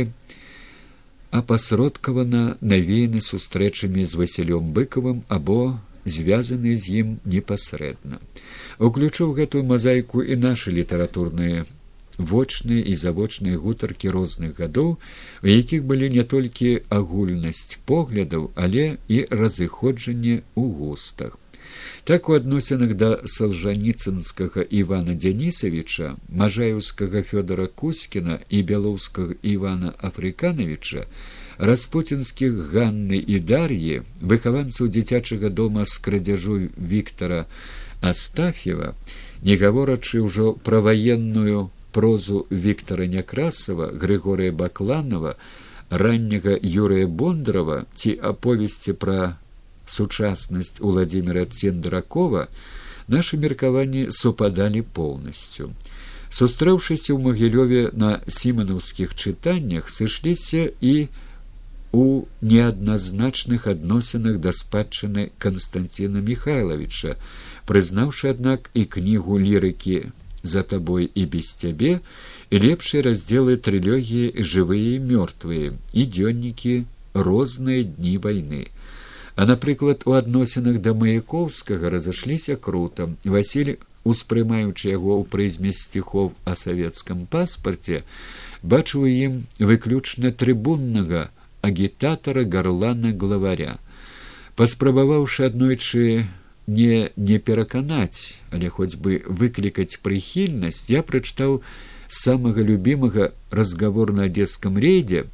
апасродкавана навеяны сустрэчамі з васілём быкавым або звязаны з ім непасрэдна. Уключыў гэтую мазаіку і нашы літаратурныя вочныя і завочныя гутаркі розных гадоў у якіх былі не толькі агульнасць поглядаў але і разыходжанне ў густах так у адносінах да салжаніцынскага івана дзянісавіча мажаеўскага фёдора кузькіна і бялоўскага івана афрыканавіча распуцінскіх ганны і дар'і выхаванцаў дзіцячага дома з крадзяжу віктора астаф'ева не гаворачы ўжо пра ваенную прозу Віктора Някрасава, Григорыя Бакланова, ранняга Юрыя Бондарова ці аповесці пра сучаснасць Владимира Цендракова, нашы меркаванні супадалі поўнасцю. Сустрэўшыся ў магілёве на сіманаўскіх чытаннях, сышліся і у неадназначных адносінах да спадчыны Канстанціна Михайловича, прызнаўшы, аднак і кнігу лірыкі за табой і без цябе і лепшыя раздзелы трылогіі жывыя і мёртвыя і дзённікі розныя дні вайны а напрыклад у адносінах да маяковскага разышліся круто василь успрымаючы яго ў прызме сціхов о савецкам паспарце бачыў ім выключна трыбуннага агітатара гарлана главаря. Паспрабаваўшы аднойчы не не пераканаць але хоць бы выклікаць прыхільнасць я прачытаў самага любімага разговор на адзескам рейдзе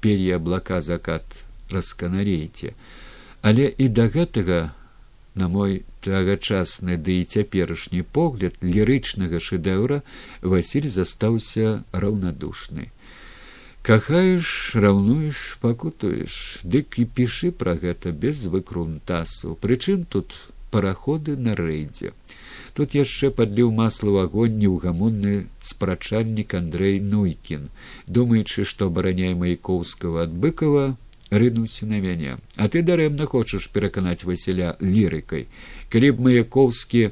пер'я аблака закат расканарейце але і да гэтага на мой тагачасны ды і цяперашні погляд лірычнага шэдэўра василь застаўся раўнадушны. Кахаеш раўнуеш пакутуеш дык і пішы пра гэта без выкрунтасу. Прычым тут параходы на рэйдзе. Тут яшчэ падліў масла ў агонь неўгамонны спрачальнік андрей нуйкін. Думаючы што абараняе маяковскага ад быкова рынуўся на мяне а ты дарэмна хочаш пераканаць васіля лірыкай. Калі б маяковскі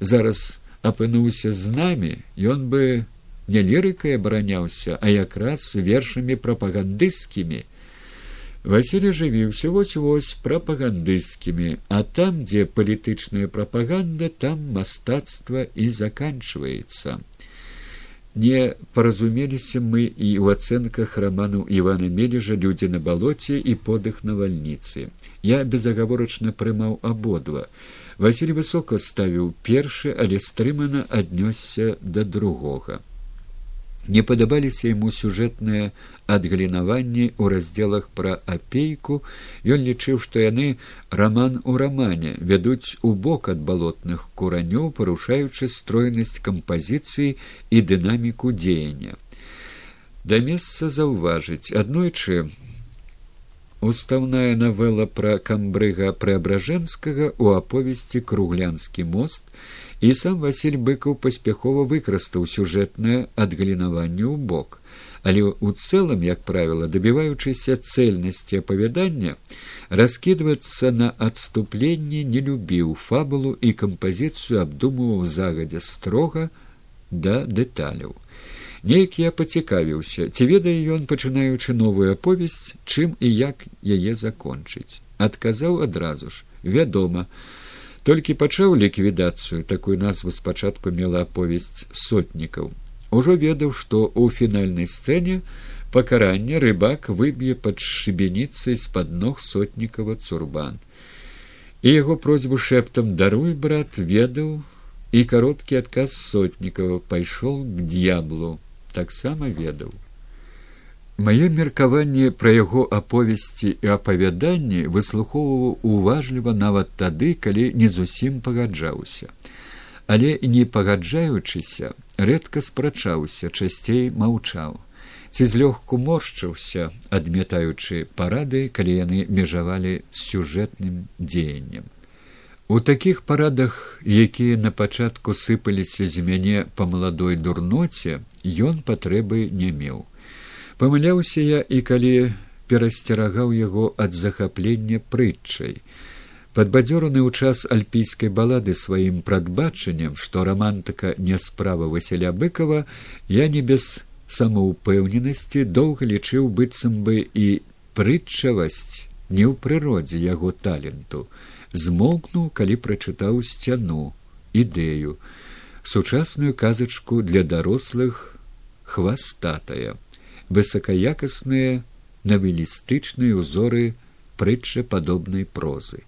зараз апынуўся з намі ён бы не лірыкай абараняўся а якраз вершамі прапагандысцкімі. Васілі жывіўся вось вось прапагандысцкімі, а там, дзе палітычная прапаганда, там мастацтва і заканчваецца. Не паразумеліся мы і ў ацэнках раману Івана Мележа людзі на балоце і подых навальніцы. Я безагаворачна прымаў абодва. Васіль высока ставіў першы, але стрымана аднёсся да другога не падабаліся яму сюжэтныя адгалінаванні ў раздзелах пра апейку ён лічыў што яны раман у рамане вядуць у бок ад балотных куранёў парушаючы стройнасць кампазіцыі і дынаміку дзеяння да месца заўважыць аднойчы устаўная навела пра камбрыга преображэнскага у аповесці круглянскі мост і сам василь быкаў паспяхова выкарыстаў сюжэтнае адгалінаванне ў бок. Але у цэлым як правіла дабіваючыся цэльнасці апавядання раскідвацца на адступленне не любіў фабулу і кампазіцыю абдумываў загадзя строга да дэталяў неяк я пацікавіўся ці ведае ён пачынаючы новую аповесць чым і як яе закончыць. Адказаў адразу ж вядома толькі пачаў ліквідацыю такую назву спачатку мела аповесць сотнікаў. Ужо ведаў што ў фінальнай сцэне пакарання рыбак выб'е пад шыбеніцай з пад ног сотнікава цурбан. І яго просьбу шэптам даруй брат ведаў і кароткі адказ сотнікава пайшоў к д'яблу таксама ведаў Маё меркаванне пра яго аповесці і апавяданні выслухоўваў уважліва нават тады, калі не зусім пагаджаўся. Але не пагаджаючыся, рэдка спрачаўся, часцей маўчаў. Ці злёгку моршчыўся, адметаючы парады, калі яны межавалі з сюжэтным дзеяннем. У такіх парадах, якія на пачатку сыпаліся з мяне па маладой дурноце, ён патрэбы не меў. Памыляўся я і калі перасцерагаў яго ад захаплення прытчай. Падбадзёраны ў час альпійскай балады сваім прадбачаннем, што рамантыка не справа Васіля быкова, я не без самаўпэўненасці доўга лічыў быццам бы і прытчавасць не ў прыродзе яго таленту, змоўкнуў, калі прачытаў сцяну, ідэю, сучасную казачку для дарослых хвастатая, высокаякасныя навелістычныя ўзоры прытча падобнай прозы.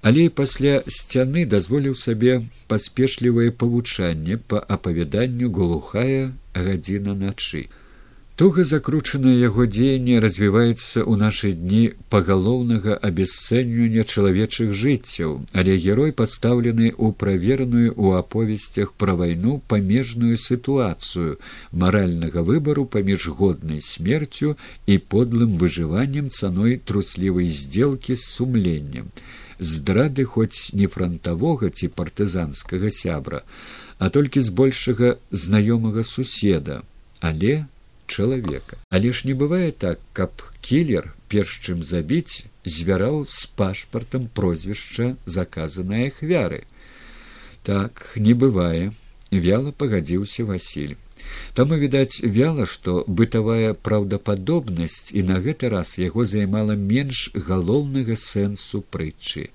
Але пасля сцяны дазволіў сабе паспешлівае павучанне па апавяданню глухая гадзіна начы туга закручанае яго дзеянне развіваецца ў нашы дні пагалоўнага абясцэньвання чалавечых жыццяў. Але герой пастаўлены ў правераную ў аповесцях пра вайну памежную сітуацыю маральнага выбару паміж годнай смерцю і подлым выжываннем цаной труслівай здзелкі з сумленнем. Здрады хоць не франтавога ці партызанскага сябра а толькі збольшага знаёмага суседа. Але чалавека але ж не бывае так каб кілер перш чым забіць звяраў з пашпартам прозвішча заказанай ахвяры так не бывае. Вяла пагадзіўся васіль. Таму відаць вяла што бытавая праўдападобнасць і на гэты раз яго займала менш галоўнага сэнсу прытчы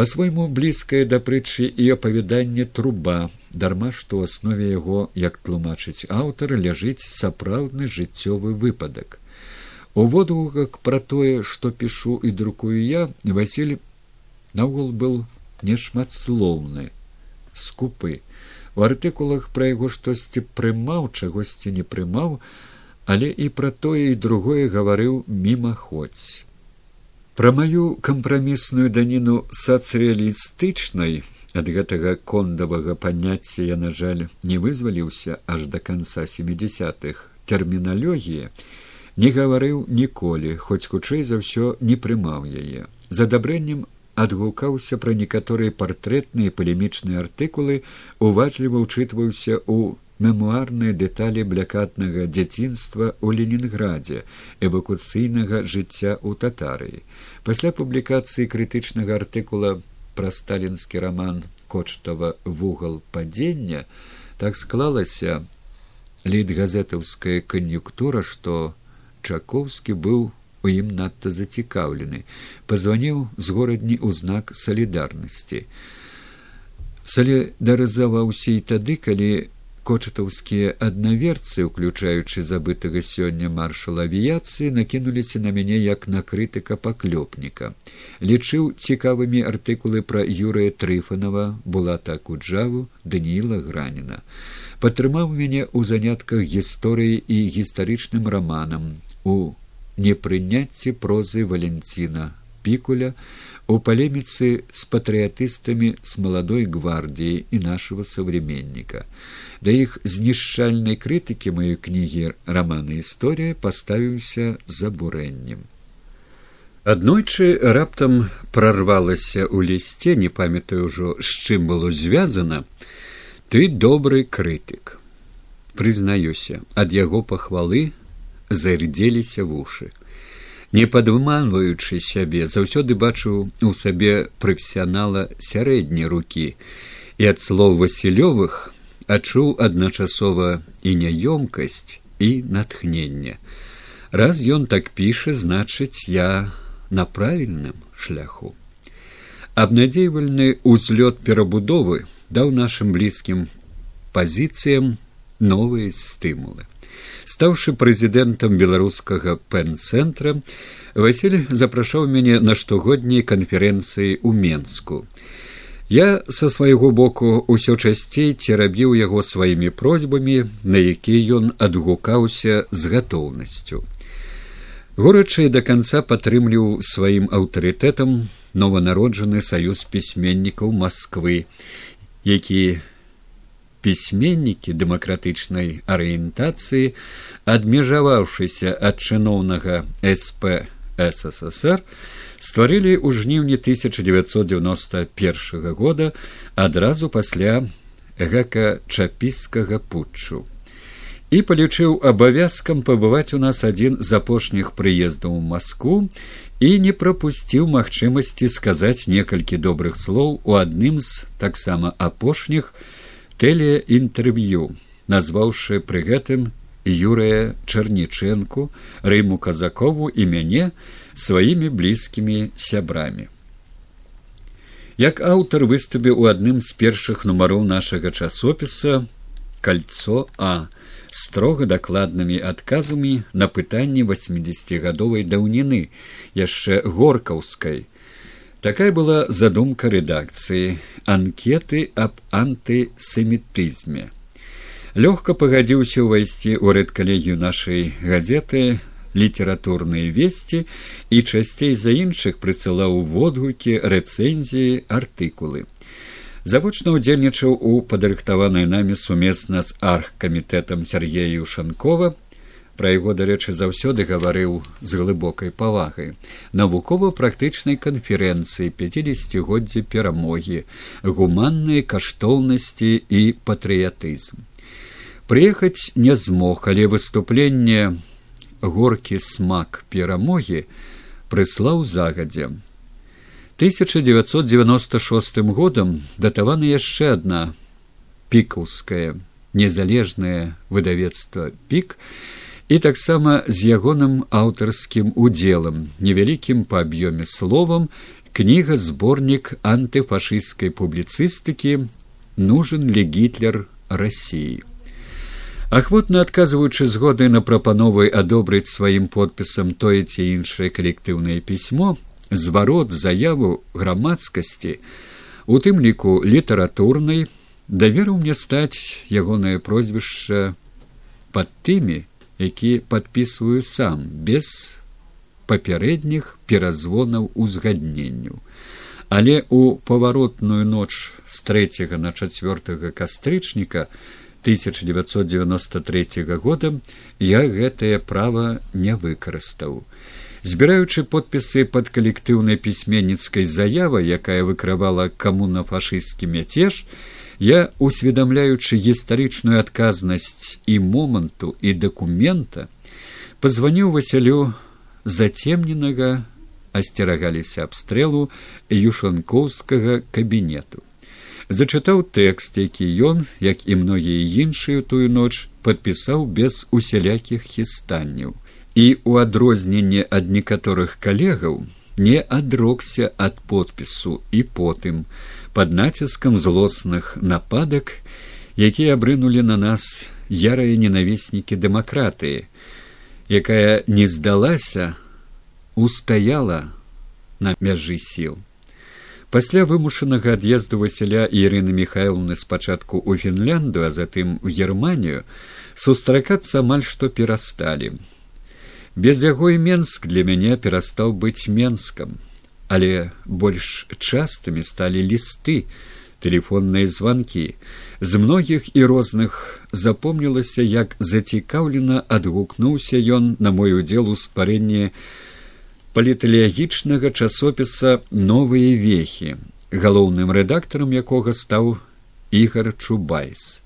па-свойму блізкае да прытчы і апавяданне труба дарма што ў аснове яго як тлумачыць аўтар ляжыць сапраўдны жыццёвы выпадак. У водгуках пра тое што пішу і друкую я василь наогул был нешматслоўны скупы. У артыкулах пра яго штосьці прымаў чагосьці не прымаў але і пра тое і другое гаварыў мімаходзь Пра маю кампрамісную даніну сацыялістычнай ад гэтага кондавага паняцця я, на жаль, не вызваліўся аж да канца семидесятых тэрміналогія не гаварыў ніколі, хоць хутчэй за ўсё не прымаў яе. За адабрэннем адгукаўся пра некаторыя партрэтныя палемічныя артыкулы, уважліва ўчытваўся ў мемуарныя дэталі блякатнага дзяцінства ў ленінградзе эвакуцыйнага жыцця ў татарыі. Пасля публікацыі крытычнага артыкула пра сталінскі роман кочтава вугал падзення так склалася лідгазетаўская кан'юктура што чакоўскі быў у ім надта зацікаўлены пазваніў з горадні ў знак салідарнасці. Салідарызаваўся і тады калі кочатаўскія аднаверцы уключаючы забытага сёння маршала авіяцыі накінуліся на мяне як на крытыка паклёпніка. Лічыў цікавымі артыкулы пра юрыя трыфанова была так у джаву данііла граніна. Падтрымаў мяне ў занятках гісторыі і гістарычным раманам у непрыняцці прозы валенціна пікуля у палеміцы з патрыятыстамі з маладой гвардіі і нашего современніка да іх знішчальнай крытыкі маёй кнігі рамана історыя паставіўся з абурэннем аднойчы раптам прарвалася ў лісце не памятаю ўжо з чым было звязана ты добры крытык. Прызнаюся ад яго пахвалы зарядзеліся вушы. Не падманваючы сябе заўсёды бачыў у сабе прафесіянала сярэдняй рукі і ад слоў васілёвых адчуў адначасова і няёмкасць і натхнення раз ён так піша значыць я на правільным шляху. Абнадзейвальны ўзлёт перабудовы даў нашим блізкім пазіцыям новыя стымулы. Стаўшы прэзідэнтам беларускага пэн-цэнтра василь запрашаў мяне на штогодняй канферэнцыі ў менску Я са свайго боку ўсё часцей церабіў яго сваімі просьбамі, на якія ён адгукаўся з гатоўнасцю. Горачай да канца падтрымліваў сваім аўтарытэтам нованароджаны саюз пісьменнікаў Масквы, які пісьменнікі дэмакратычнай арыентацыі, адмежаваўшыся ад чыноўнага сп ссср, стварылі ў жніўні 1991 года адразу пасля гэка чапіскага путчу. І палічыў абавязкам пабываць у нас адзін з апошніх прыездаў у Маску і не прапусціў магчымасці сказаць некалькі добрых слоў у адным з таксама апошніх тэлеінтэрв'ю, назваўшы пры гэтым Юрыя Чарнічэнку, Рыму казакову і мяне сваімі блізкімі сябрамі. Як аўтар выступіў у адным з першых нумароў нашага часопіса кольцо А строга дакладнымі адказамі на пытанні восьмидесятгадовай даўніны яшчэ горкаўскай. Такая была задумка рэдакцыі анкеты аб антысемітызме лёгка пагадзіўся ўвайсці ў рэдкалегію нашай газеты літаратурныя весці і часцей за іншых прысылаў водгукі рэцэнзіі артыкулы. Завочна ўдзельнічаў у падрыхтаванай намі сумесна з аргкамітэтам сергея ушанкова пра яго дарэчы заўсёды гаварыў з глыбокай павагай. Навукова практычнай канферэнцыі пяцідесятгоддзя перамогі гуманныя каштоўнасці і патрыятызм. Прыехаць не змог, але выступленне горкі смак перамогі прыслаў загадзя. 1996 годам датавана яшчэ адна пікаўская незалежнае выдавецтва пік і таксама з ягоным аўтарскім удзелам невялікім па аб'ёме словам кніга зборнік антыфашысцкай публіцыстыкі нужен ли гітлер рассіі ахвотна адказваючы згоды на прапановы адобрыць сваім подпісам тое ці іншае калектыўнае пісьмо зварот заяву грамадскасці у тым ліку літаратурнай даверыў мне стаць ягонае прозвішча пад тымі які падпісваю сам без папярэдніх перазвонаў узгадненню але у паваротную ноч з трэцяга на чацвёртага кастрычніка 1993 года я гэтае права не выкарыстаў. Збіраючы подпісы пад калектыўнай пісьменніцкай заявай, якая выкрывала камунафашысцкі мяцеж, я усведамляючы гістарычную адказнасць і моманту і дакумента, пазваніў васялю зацемненага асцерагаліся абстрэлу юшанкоўскага кабінету зачытаў тэкст які ён як і многія іншыя тую ноч падпісаў без усялякіх хістанняў. І у адрозненне ад некаторых калегаў не адрокся ад подпісу і потым под націскам злосных нападак якія абрынулі на нас ярыя ненавіснікі дэмакратыі якая не здалася устаяла на мяжы сіл пасля вымушанага ад'езду васяля і ірыны михайловны спачатку ў фінлянду а затым у германію сустракацца амаль што перасталі. Без яго і менск для мяне перастаў быць менскам. Але больш частымі сталі лісты тэлефонныя званкі. З многіх і розных запомнілася як зацікаўлена адгукнуўся ён на мой удзел у стварэнні паліталагічнага часопіса новыя вехі галоўным рэдактарам якога стаў ігар чубайс.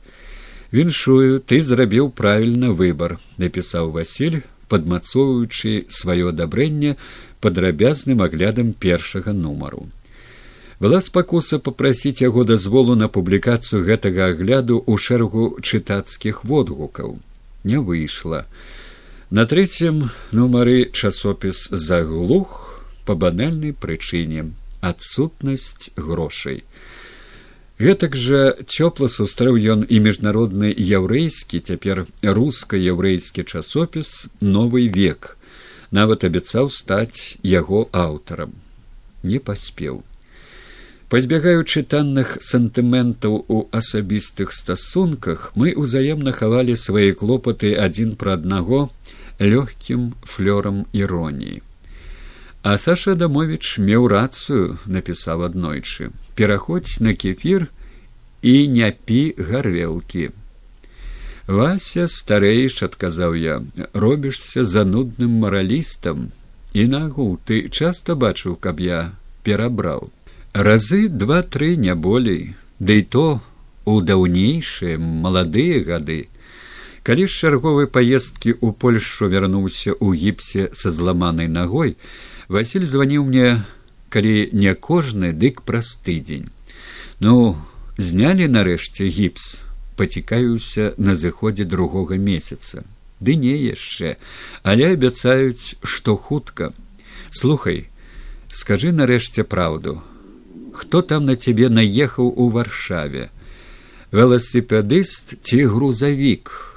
Віншую ты зрабіў правільна выбар напісаў василь падмацоўваючы сваё адабрэнне падрабязным аглядам першага нумару. Была спакуса попрасіць яго дазволу на публікацыю гэтага агляду ў шэрагу чытацкіх водгукаў. Не выйшла На трэцім нумары часопіс заглух па банальнай прычыне адсутнасць грошай. Гэтак жа цёпла сустрэў ён і міжнародны яўрэйскі цяпер руска-яўрэйскі часопіс новы век, нават абяцаў стаць яго аўтарам. Не паспеў. Пазбягаючы танных сантыментаў у асабістых стасунках, мы ўзаемна хавалі свае клопаты адзін пра аднаго, лёгкім флёрам іроніі. А Саша Адамович меў рацыю, напісаў аднойчы: пераходзь на кефір і не пі гарэлкі. Вася старэйш адказаў я, робішся занудным маралістам і нагул ты часта бачыў, каб я перабраў. Разы два-тры не болей, ды да і то у даўнейшыя маладыя гады Калі з чарговай паездкі ў Польшу вярнуўся ў гіпсе са зламанай нагой, Васіль званіў мне, калі не кожны, дык праз тыдзень. Ну, знялі нарэшце гіпс, пацікаюся на зыходзе другога месяца. Ды не яшчэ, але абяцаюць, што хутка. Слухай, скажы нарэшце праўду, хто там на цябе наехаў у варшаве велосипедыст ці грузавік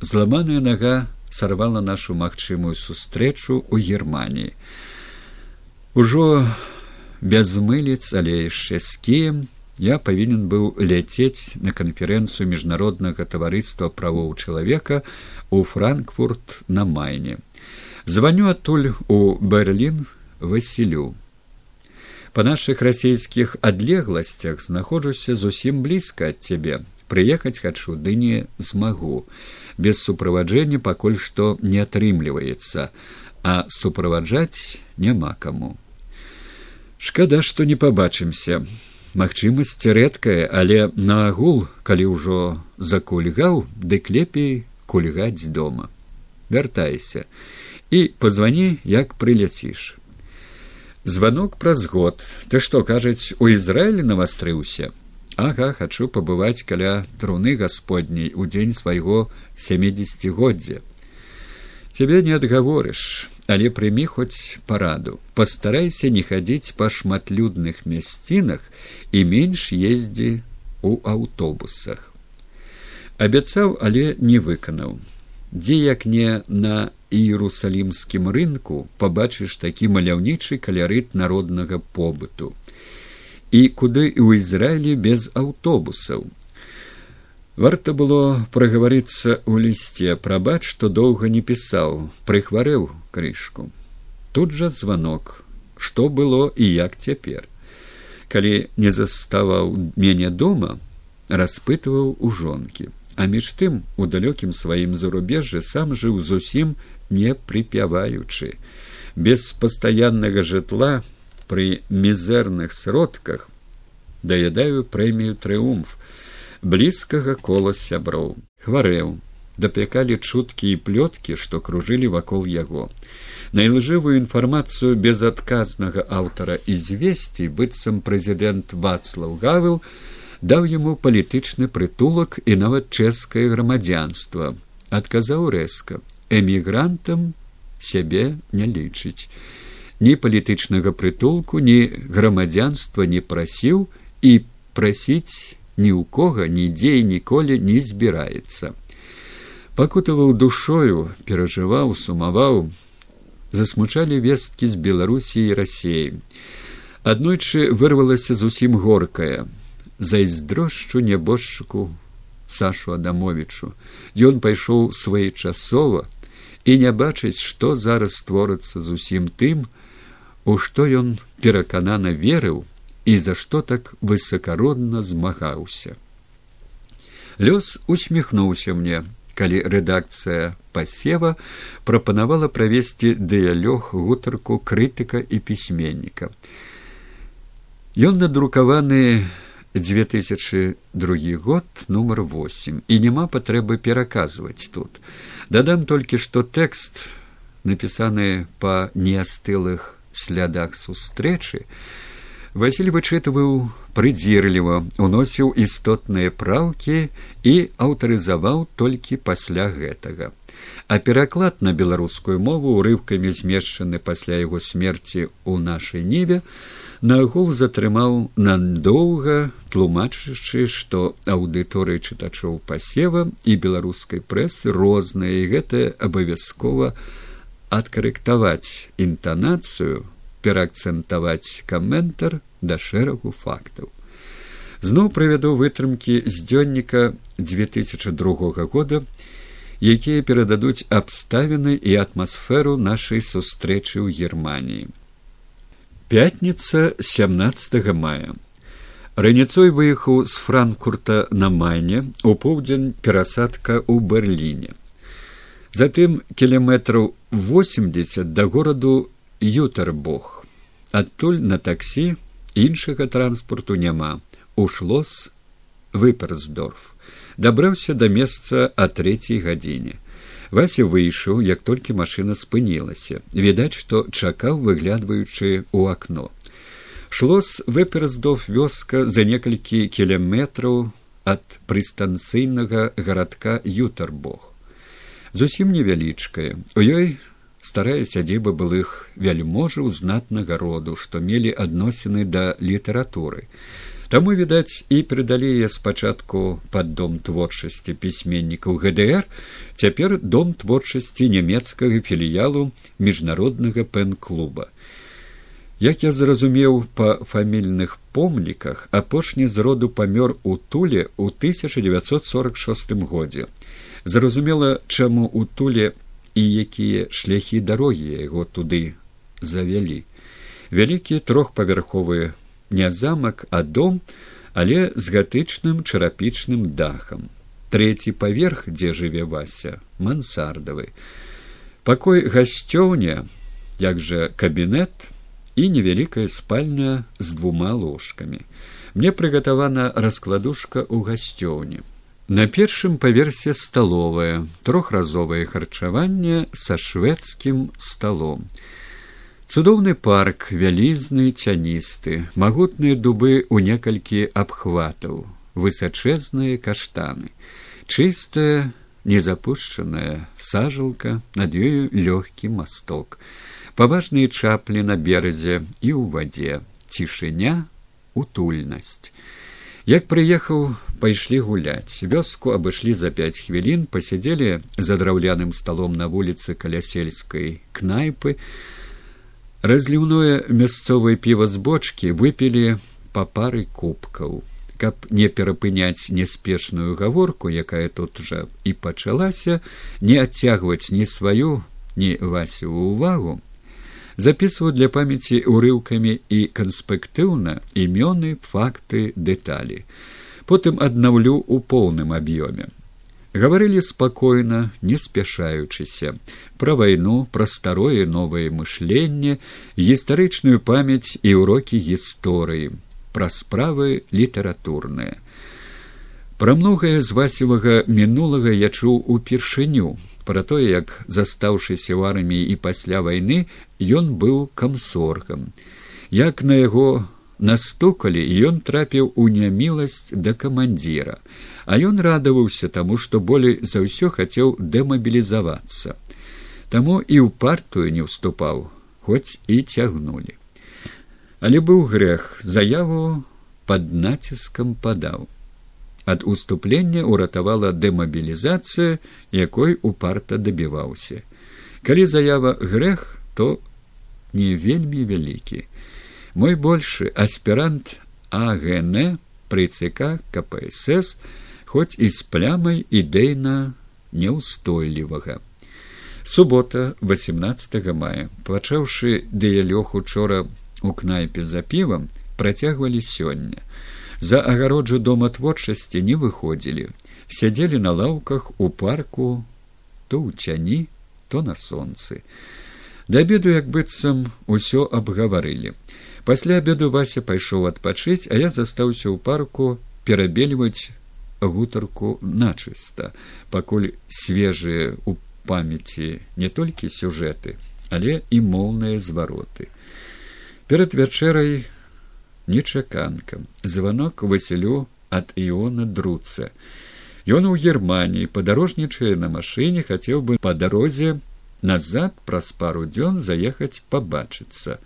Зламаная нага сарвала нашу магчымую сустрэчу ў Геррманіі. Ужо без мыліц, але яшчэ з кіем я павінен быў ляцець на канферэнцыю міжнароднага таварыства правоў чалавека у Франкфурт на майне. Званю адтуль у Берлін Васілю. Па нашых расійскіх адлегласцях знаходжуся зусім блізка ад цябе. Прыехаць хачу, ды не змагу без суправаджэння пакуль што не атрымліваецца, а суправаджаць няма каму. Шкада, што не пабачымся. Магчымасць рэдкая, але на агул, калі ўжо закульгаў, дык лепей кульгаць дома. Вяртайся і пазвані, як прыляціш. Званок праз год, ты што кажаць, у Ізраілі навастрыўся. Ага, хачу пабываць каля труны гасподняй у дзень свайго сямідзегоддзя. Цябе не адгаворыш, але прымі хоць параду. Пастарайся не хадзіць па шматлюдных мясцінах і менш ездзі ў аўтобусах. Абяцаў, але не выканаў. Дзе як не на іерусалімскім рынку пабачыш такі маляўнічы калярыт народнага побыту і куды і ў ізраілі без аўтобусаў. Варта было прагаварыцца ў лісце прабач што доўга не пісаў прыхварэў крышку. Тут жа званок. Што было і як цяпер? Калі не заставаў мяне дома распытваў у жонкі. А між тым у далёкім сваім зарубежжы сам жыў зусім не прыпяваючы. Без пастаяннага жытла пры мізэрных сродках даядаю прэмію трыумф блізкага кола сяброў. Хварэў дапякалі чуткі і плёткі што кружылі вакол яго. Найлжывую інфармацыю безадказнага аўтара і звесці быццам прэзідэнт вацлаў гавел даў яму палітычны прытулак і нават чэшскае грамадзянства. Адказаў рэзка эмігрантам сябе не лічыць ні палітычнага прытулку ні грамадзянства не прасіў і прасіць ні ў кого нідзе і ніколі не збіраецца пакутаваў душою перажываў сумаваў засмучалі весткі з беларусі і рассеі аднойчы вырвалася зусім горкая зайздрошчу нябожчыку сашу адамовичу ён пайшоў своечасова і не бачыць што зараз творыцца зусім тым у што ён пераканана верыў і за што так высакародна змагаўся. Лёс усміхнуўся мне, калі рэдакцыя пасева прапанавала правесці дыялёг гутарку крытыка і пісьменніка. Ён надрукаваны 2002 год нумар 8 і няма патрэбы пераказваць тут. Дадам толькі, што тэкст напісаны па неастылых слядах сустрэчы василь вычытываў прыдзірліва уносіў істотныя праўкі і аўтарызаваў толькі пасля гэтага. А пераклад на беларускую мову урывкамі змешчаны пасля яго смерці ў нашай ніве нагул затрымаў надоўга тлумачачы што аўдыторыі чытачоў пасева і беларускай прэсы розныя і гэта абавязкова адкарэктаваць інтанацыю пераакцэнтаваць каментар да шэрагу фактаў зноў правяду вытрымкі з дзённіка 2002 года якія перададуць абставіны і атмасферу нашай сустрэчы ў германії пятница 17 мая. Раніцой выехаў з франкурта на майне у поўдзень перасадка ў берліне затым кіламетраў восемьдесят да гораду ютербог адтуль на таксі іншага транспорту няма. Ушлос выперсдорф дабраўся да месца а трэцяй гадзіне. Вася выйшаў як толькі машына спынілася. Відаць што чакаў выглядваючы ў акно. Шлос выпераздов вёска за некалькі кіляметраў ад прыстанцыйнага гарадка ютарбог зусім невялічкая у ёй старая сядзіба былых вяльможаў знатнага роду што мелі адносіны да літаратуры. Таму відаць і прыдалі яе спачатку пад дом творчасці пісьменнікаў гдр цяпер дом творчасці нямецкага філіялу міжнароднага пэн-клуба. Як я зразумеў па фамільных помніках апошні з роду памёр у туле ў 1946 годзе зразумела чаму у туле і якія шляхі дарогі яго туды завялі. Вялікі трохпавярховы не замак а дом але з гатычным чарапічным дахам. Трэці паверх дзе жыве вася мансардавы. Пакой гасцёўня як жа кабінет і невялікая спальня з двума ложкамі. Мне прыгатавана раскладушка ў гасцёўні На першым паверсе сталовае трохразовае харчаванне са шведскім сталом. Цудоўны парк вялізны цяністы, магутныя дубы ў некалькі абхватаў, высачэзныя каштаны, чыстая, незапушчаная сажалка над ёю лёгкі масток, паважныя чаплі на беразе і ў вадзе, цішыня, утульнасць. Як прыехаў, пайшлі гуляць. Вёску абышлі за пяць хвілін, пасядзелі за драўляным сталом на вуліцы каля сельскай кнайпы. Разліўное мясцовае піва з бочкі выпілі па пары кубкаў. Каб не перапыняць неспешную гаворку, якая тут жа і пачалася, не адцягваць ні сваю, ні васю ўвагу, записываю для памяти урыўкамі і канспектыўна імёны факты дэталі потым аднаўлю ў поўным аб'ёме гаварылі спакойна не спяшаючыся пра вайну пра старое новае мышленне гістарычную памяць і ўрокі гісторыі пра справы літаратурныя Пра многае з васевага мінулага я чуў упершыню пра тое, як застаўшыся ў арміі і пасля вайны ён быў камсоргам. Як на яго настукалі, ён трапіў у няміласць да камандзіра, а ён радаваўся таму, што болей за ўсё хацеў дэмабілізавацца. Таму і ў партыю не ўступаў, хоць і цягнулі. Але быў грэх, заяву пад націскам падаў ад уступлення ўратавала дэмабілізацыя якой упарта дабіваўся калі заява грэх то не вельмі вялікі мой большы аспірант агн пры цк кпсс хоць і з плямай ідэйна няўстойлівага субота 18 мая. Пачаўшы дыялёг учора у кнайпе за півам працягвалі сёння. За агароджу дома творчасці не выходзілі. Сядзелі на лаўках у парку то ў цяні то на сонцы. Да обеду як быццам усё абгаварылі пасля обеду вася пайшоў адпачыць а я застаўся ў парку перабельваць гутарку начыста пакуль свежыя у памяці не толькі сюжэты але і моўныя звароты. Перад вячэрай нечаканка. Званок васілю ад іона друца. Ён у германії падарожнічае на машыне хацеў бы па дарозе назад праз пару дзён заехаць пабачыцца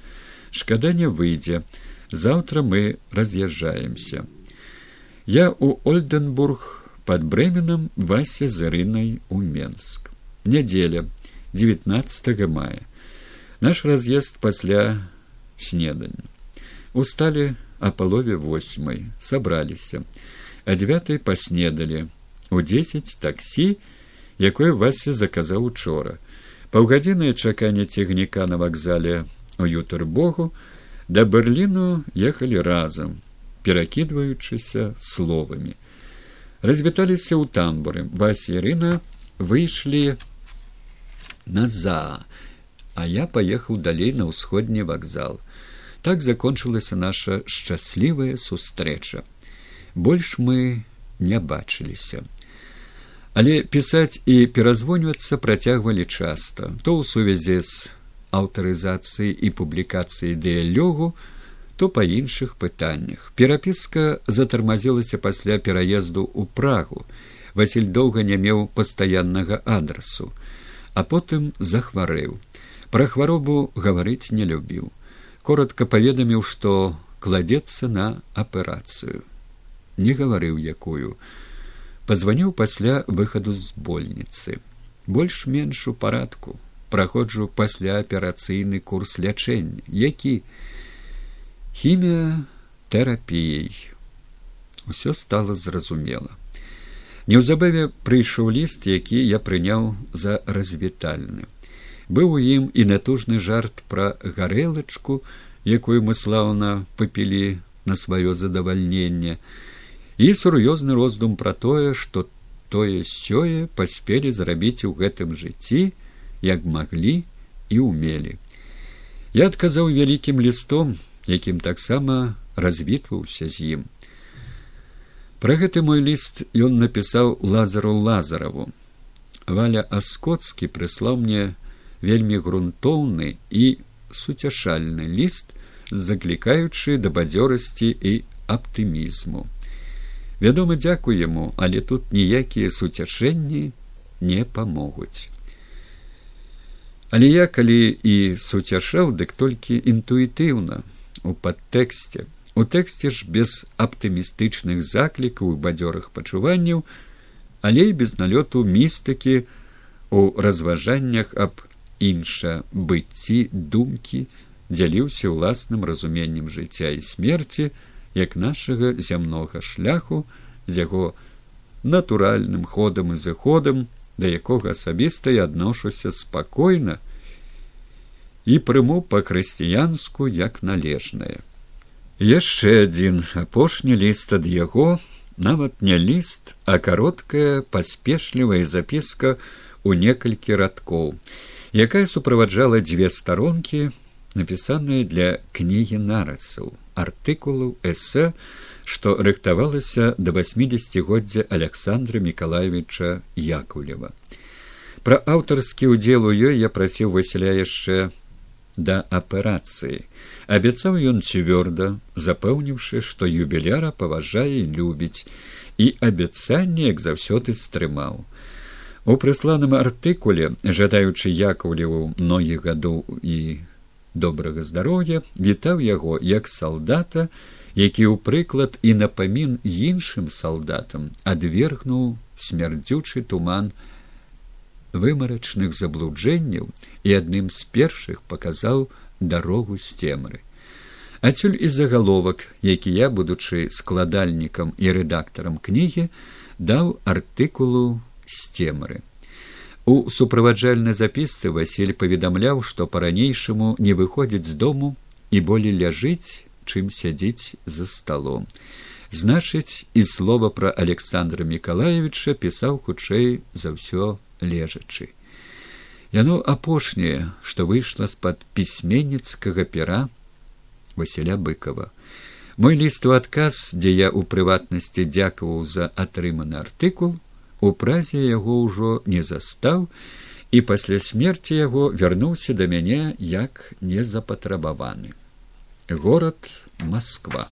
шкада не выйдзе. Заўтра мы раз'язджаемся. Я у ольденбург под бременам васе зарынай у менск. Нядзеля девятнадцатого мая. Наш раз'езд пасля снедання усталі а палове восьмай сабраліся а девятой паснедалі у дзесяць таксі якое вася заказаў учора паўгадзінае чаканне цягніка на вакзале у ютарбогу да берліну ехалі разам перакідваючыся словамі. Развіталіся ў тамбуры. Вася ірына выйшлі наза а я паехаў далей на ўсходні вакзал. Так закончылася наша шчаслівая сустрэча. Больш мы не бачыліся. Але пісаць і перазвоньвацца працягвалі часта, то ў сувязі з аўтарызацыяй і публікацыяй дыялёгу, то па іншых пытаннях. Перапіска затармазілася пасля пераезду ў прагу. Васіль доўга не меў пастаяннага адрасу, а потым захварэў. Пра хваробу гаварыць не любіў. Коротка паведаміў, што кладзецца на аперацыю. Не гаварыў якую пазваніў пасля выхаду з больніцы больш-менш у парадку праходжу пасляаперацыйны курс лячэння які хімія тэрапіяй усё стало зразумела. Неўзабаве прыйшоў ліст які я прыняў за развітальны. Быў у ім і натужны жарт пра гарэлачку якую мы слаўна папілі на сваё задавальненне і сур'ёзны роздум пра тое што тое сёе паспелі зрабіць у гэтым жыцці як маглі і умелі я адказаў вялікім лістом якім таксама развітваўся з ім. Пра гэты мой ліст ён напісаў лазару лазараву. Валя аскоцкі прыслаў мне вельмі грунтоўны і суцяшальны ліст заклікаючы да бадзёрасці і аптымізму. Вядома дзякуй яму але тут ніякія суцяшэнні не памогуць але я калі і суцяшаў дык толькі інтуітыўна у падтэксце. У тэксце ж без аптымістычных заклікаў і бадзёрых пачуванняў але і без налёту містыкі у разважаннях аб інша быцці думкі дзяліўся ўласным разуменнем жыцця і смерці як нашага зямнога шляху з яго натуральным ходам і зыходам да якога асабіста я адношуся спакойна і прыму па-хрысціянску як належнае. Яшчэ адзін апошні ліст ад яго нават не ліст а кароткая паспешлівая запіска у некалькі радкоў якая суправаджала дзве старонкі напісаныя для кнігі нарацаў артыкулаў эсэ што рыхтавалася да восьмидесятгоддзя александра миколаевича якулева. Пра аўтарскі ўдзел у ёй я прасіў васіля яшчэ да аперацыі. Абяцаў ён цвёрда запэўніўшы што юбіляра паважае любіць і абяцанне як заўсёды стрымаў. У прысланым артыкуле жадаючы якулеву многіх гадоў і добрага здароўя вітаў яго як салдата які ў прыклад і напамін іншым салдатам адвергнуў смярдзючы туман вымарачных заблуджэнняў і адным з першых паказаў дарогу з цемры. Адсюль і загаловак які я будучы складальнікам і рэдактарам кнігі даў артыкулу з цемры. У суправаджальнай запісцы Васіль паведамляў, што па-ранейшаму не выходзіць з дому і болей ляжыць, чым сядзіць за сталом. Значыць, і слова пра Александра Миколаевича пісаў хутчэй за ўсё лежачы. Яно апошняе, што выйшла з-пад пісьменніцкага пера Васіля быкова. Мой ліст у адказ, дзе я ў прыватнасці дзякаваў за атрыманы артыкул, у празе яго ўжо не застаў і пасля смерти яго вярнуўся да мяне як незапатрабаваны город москва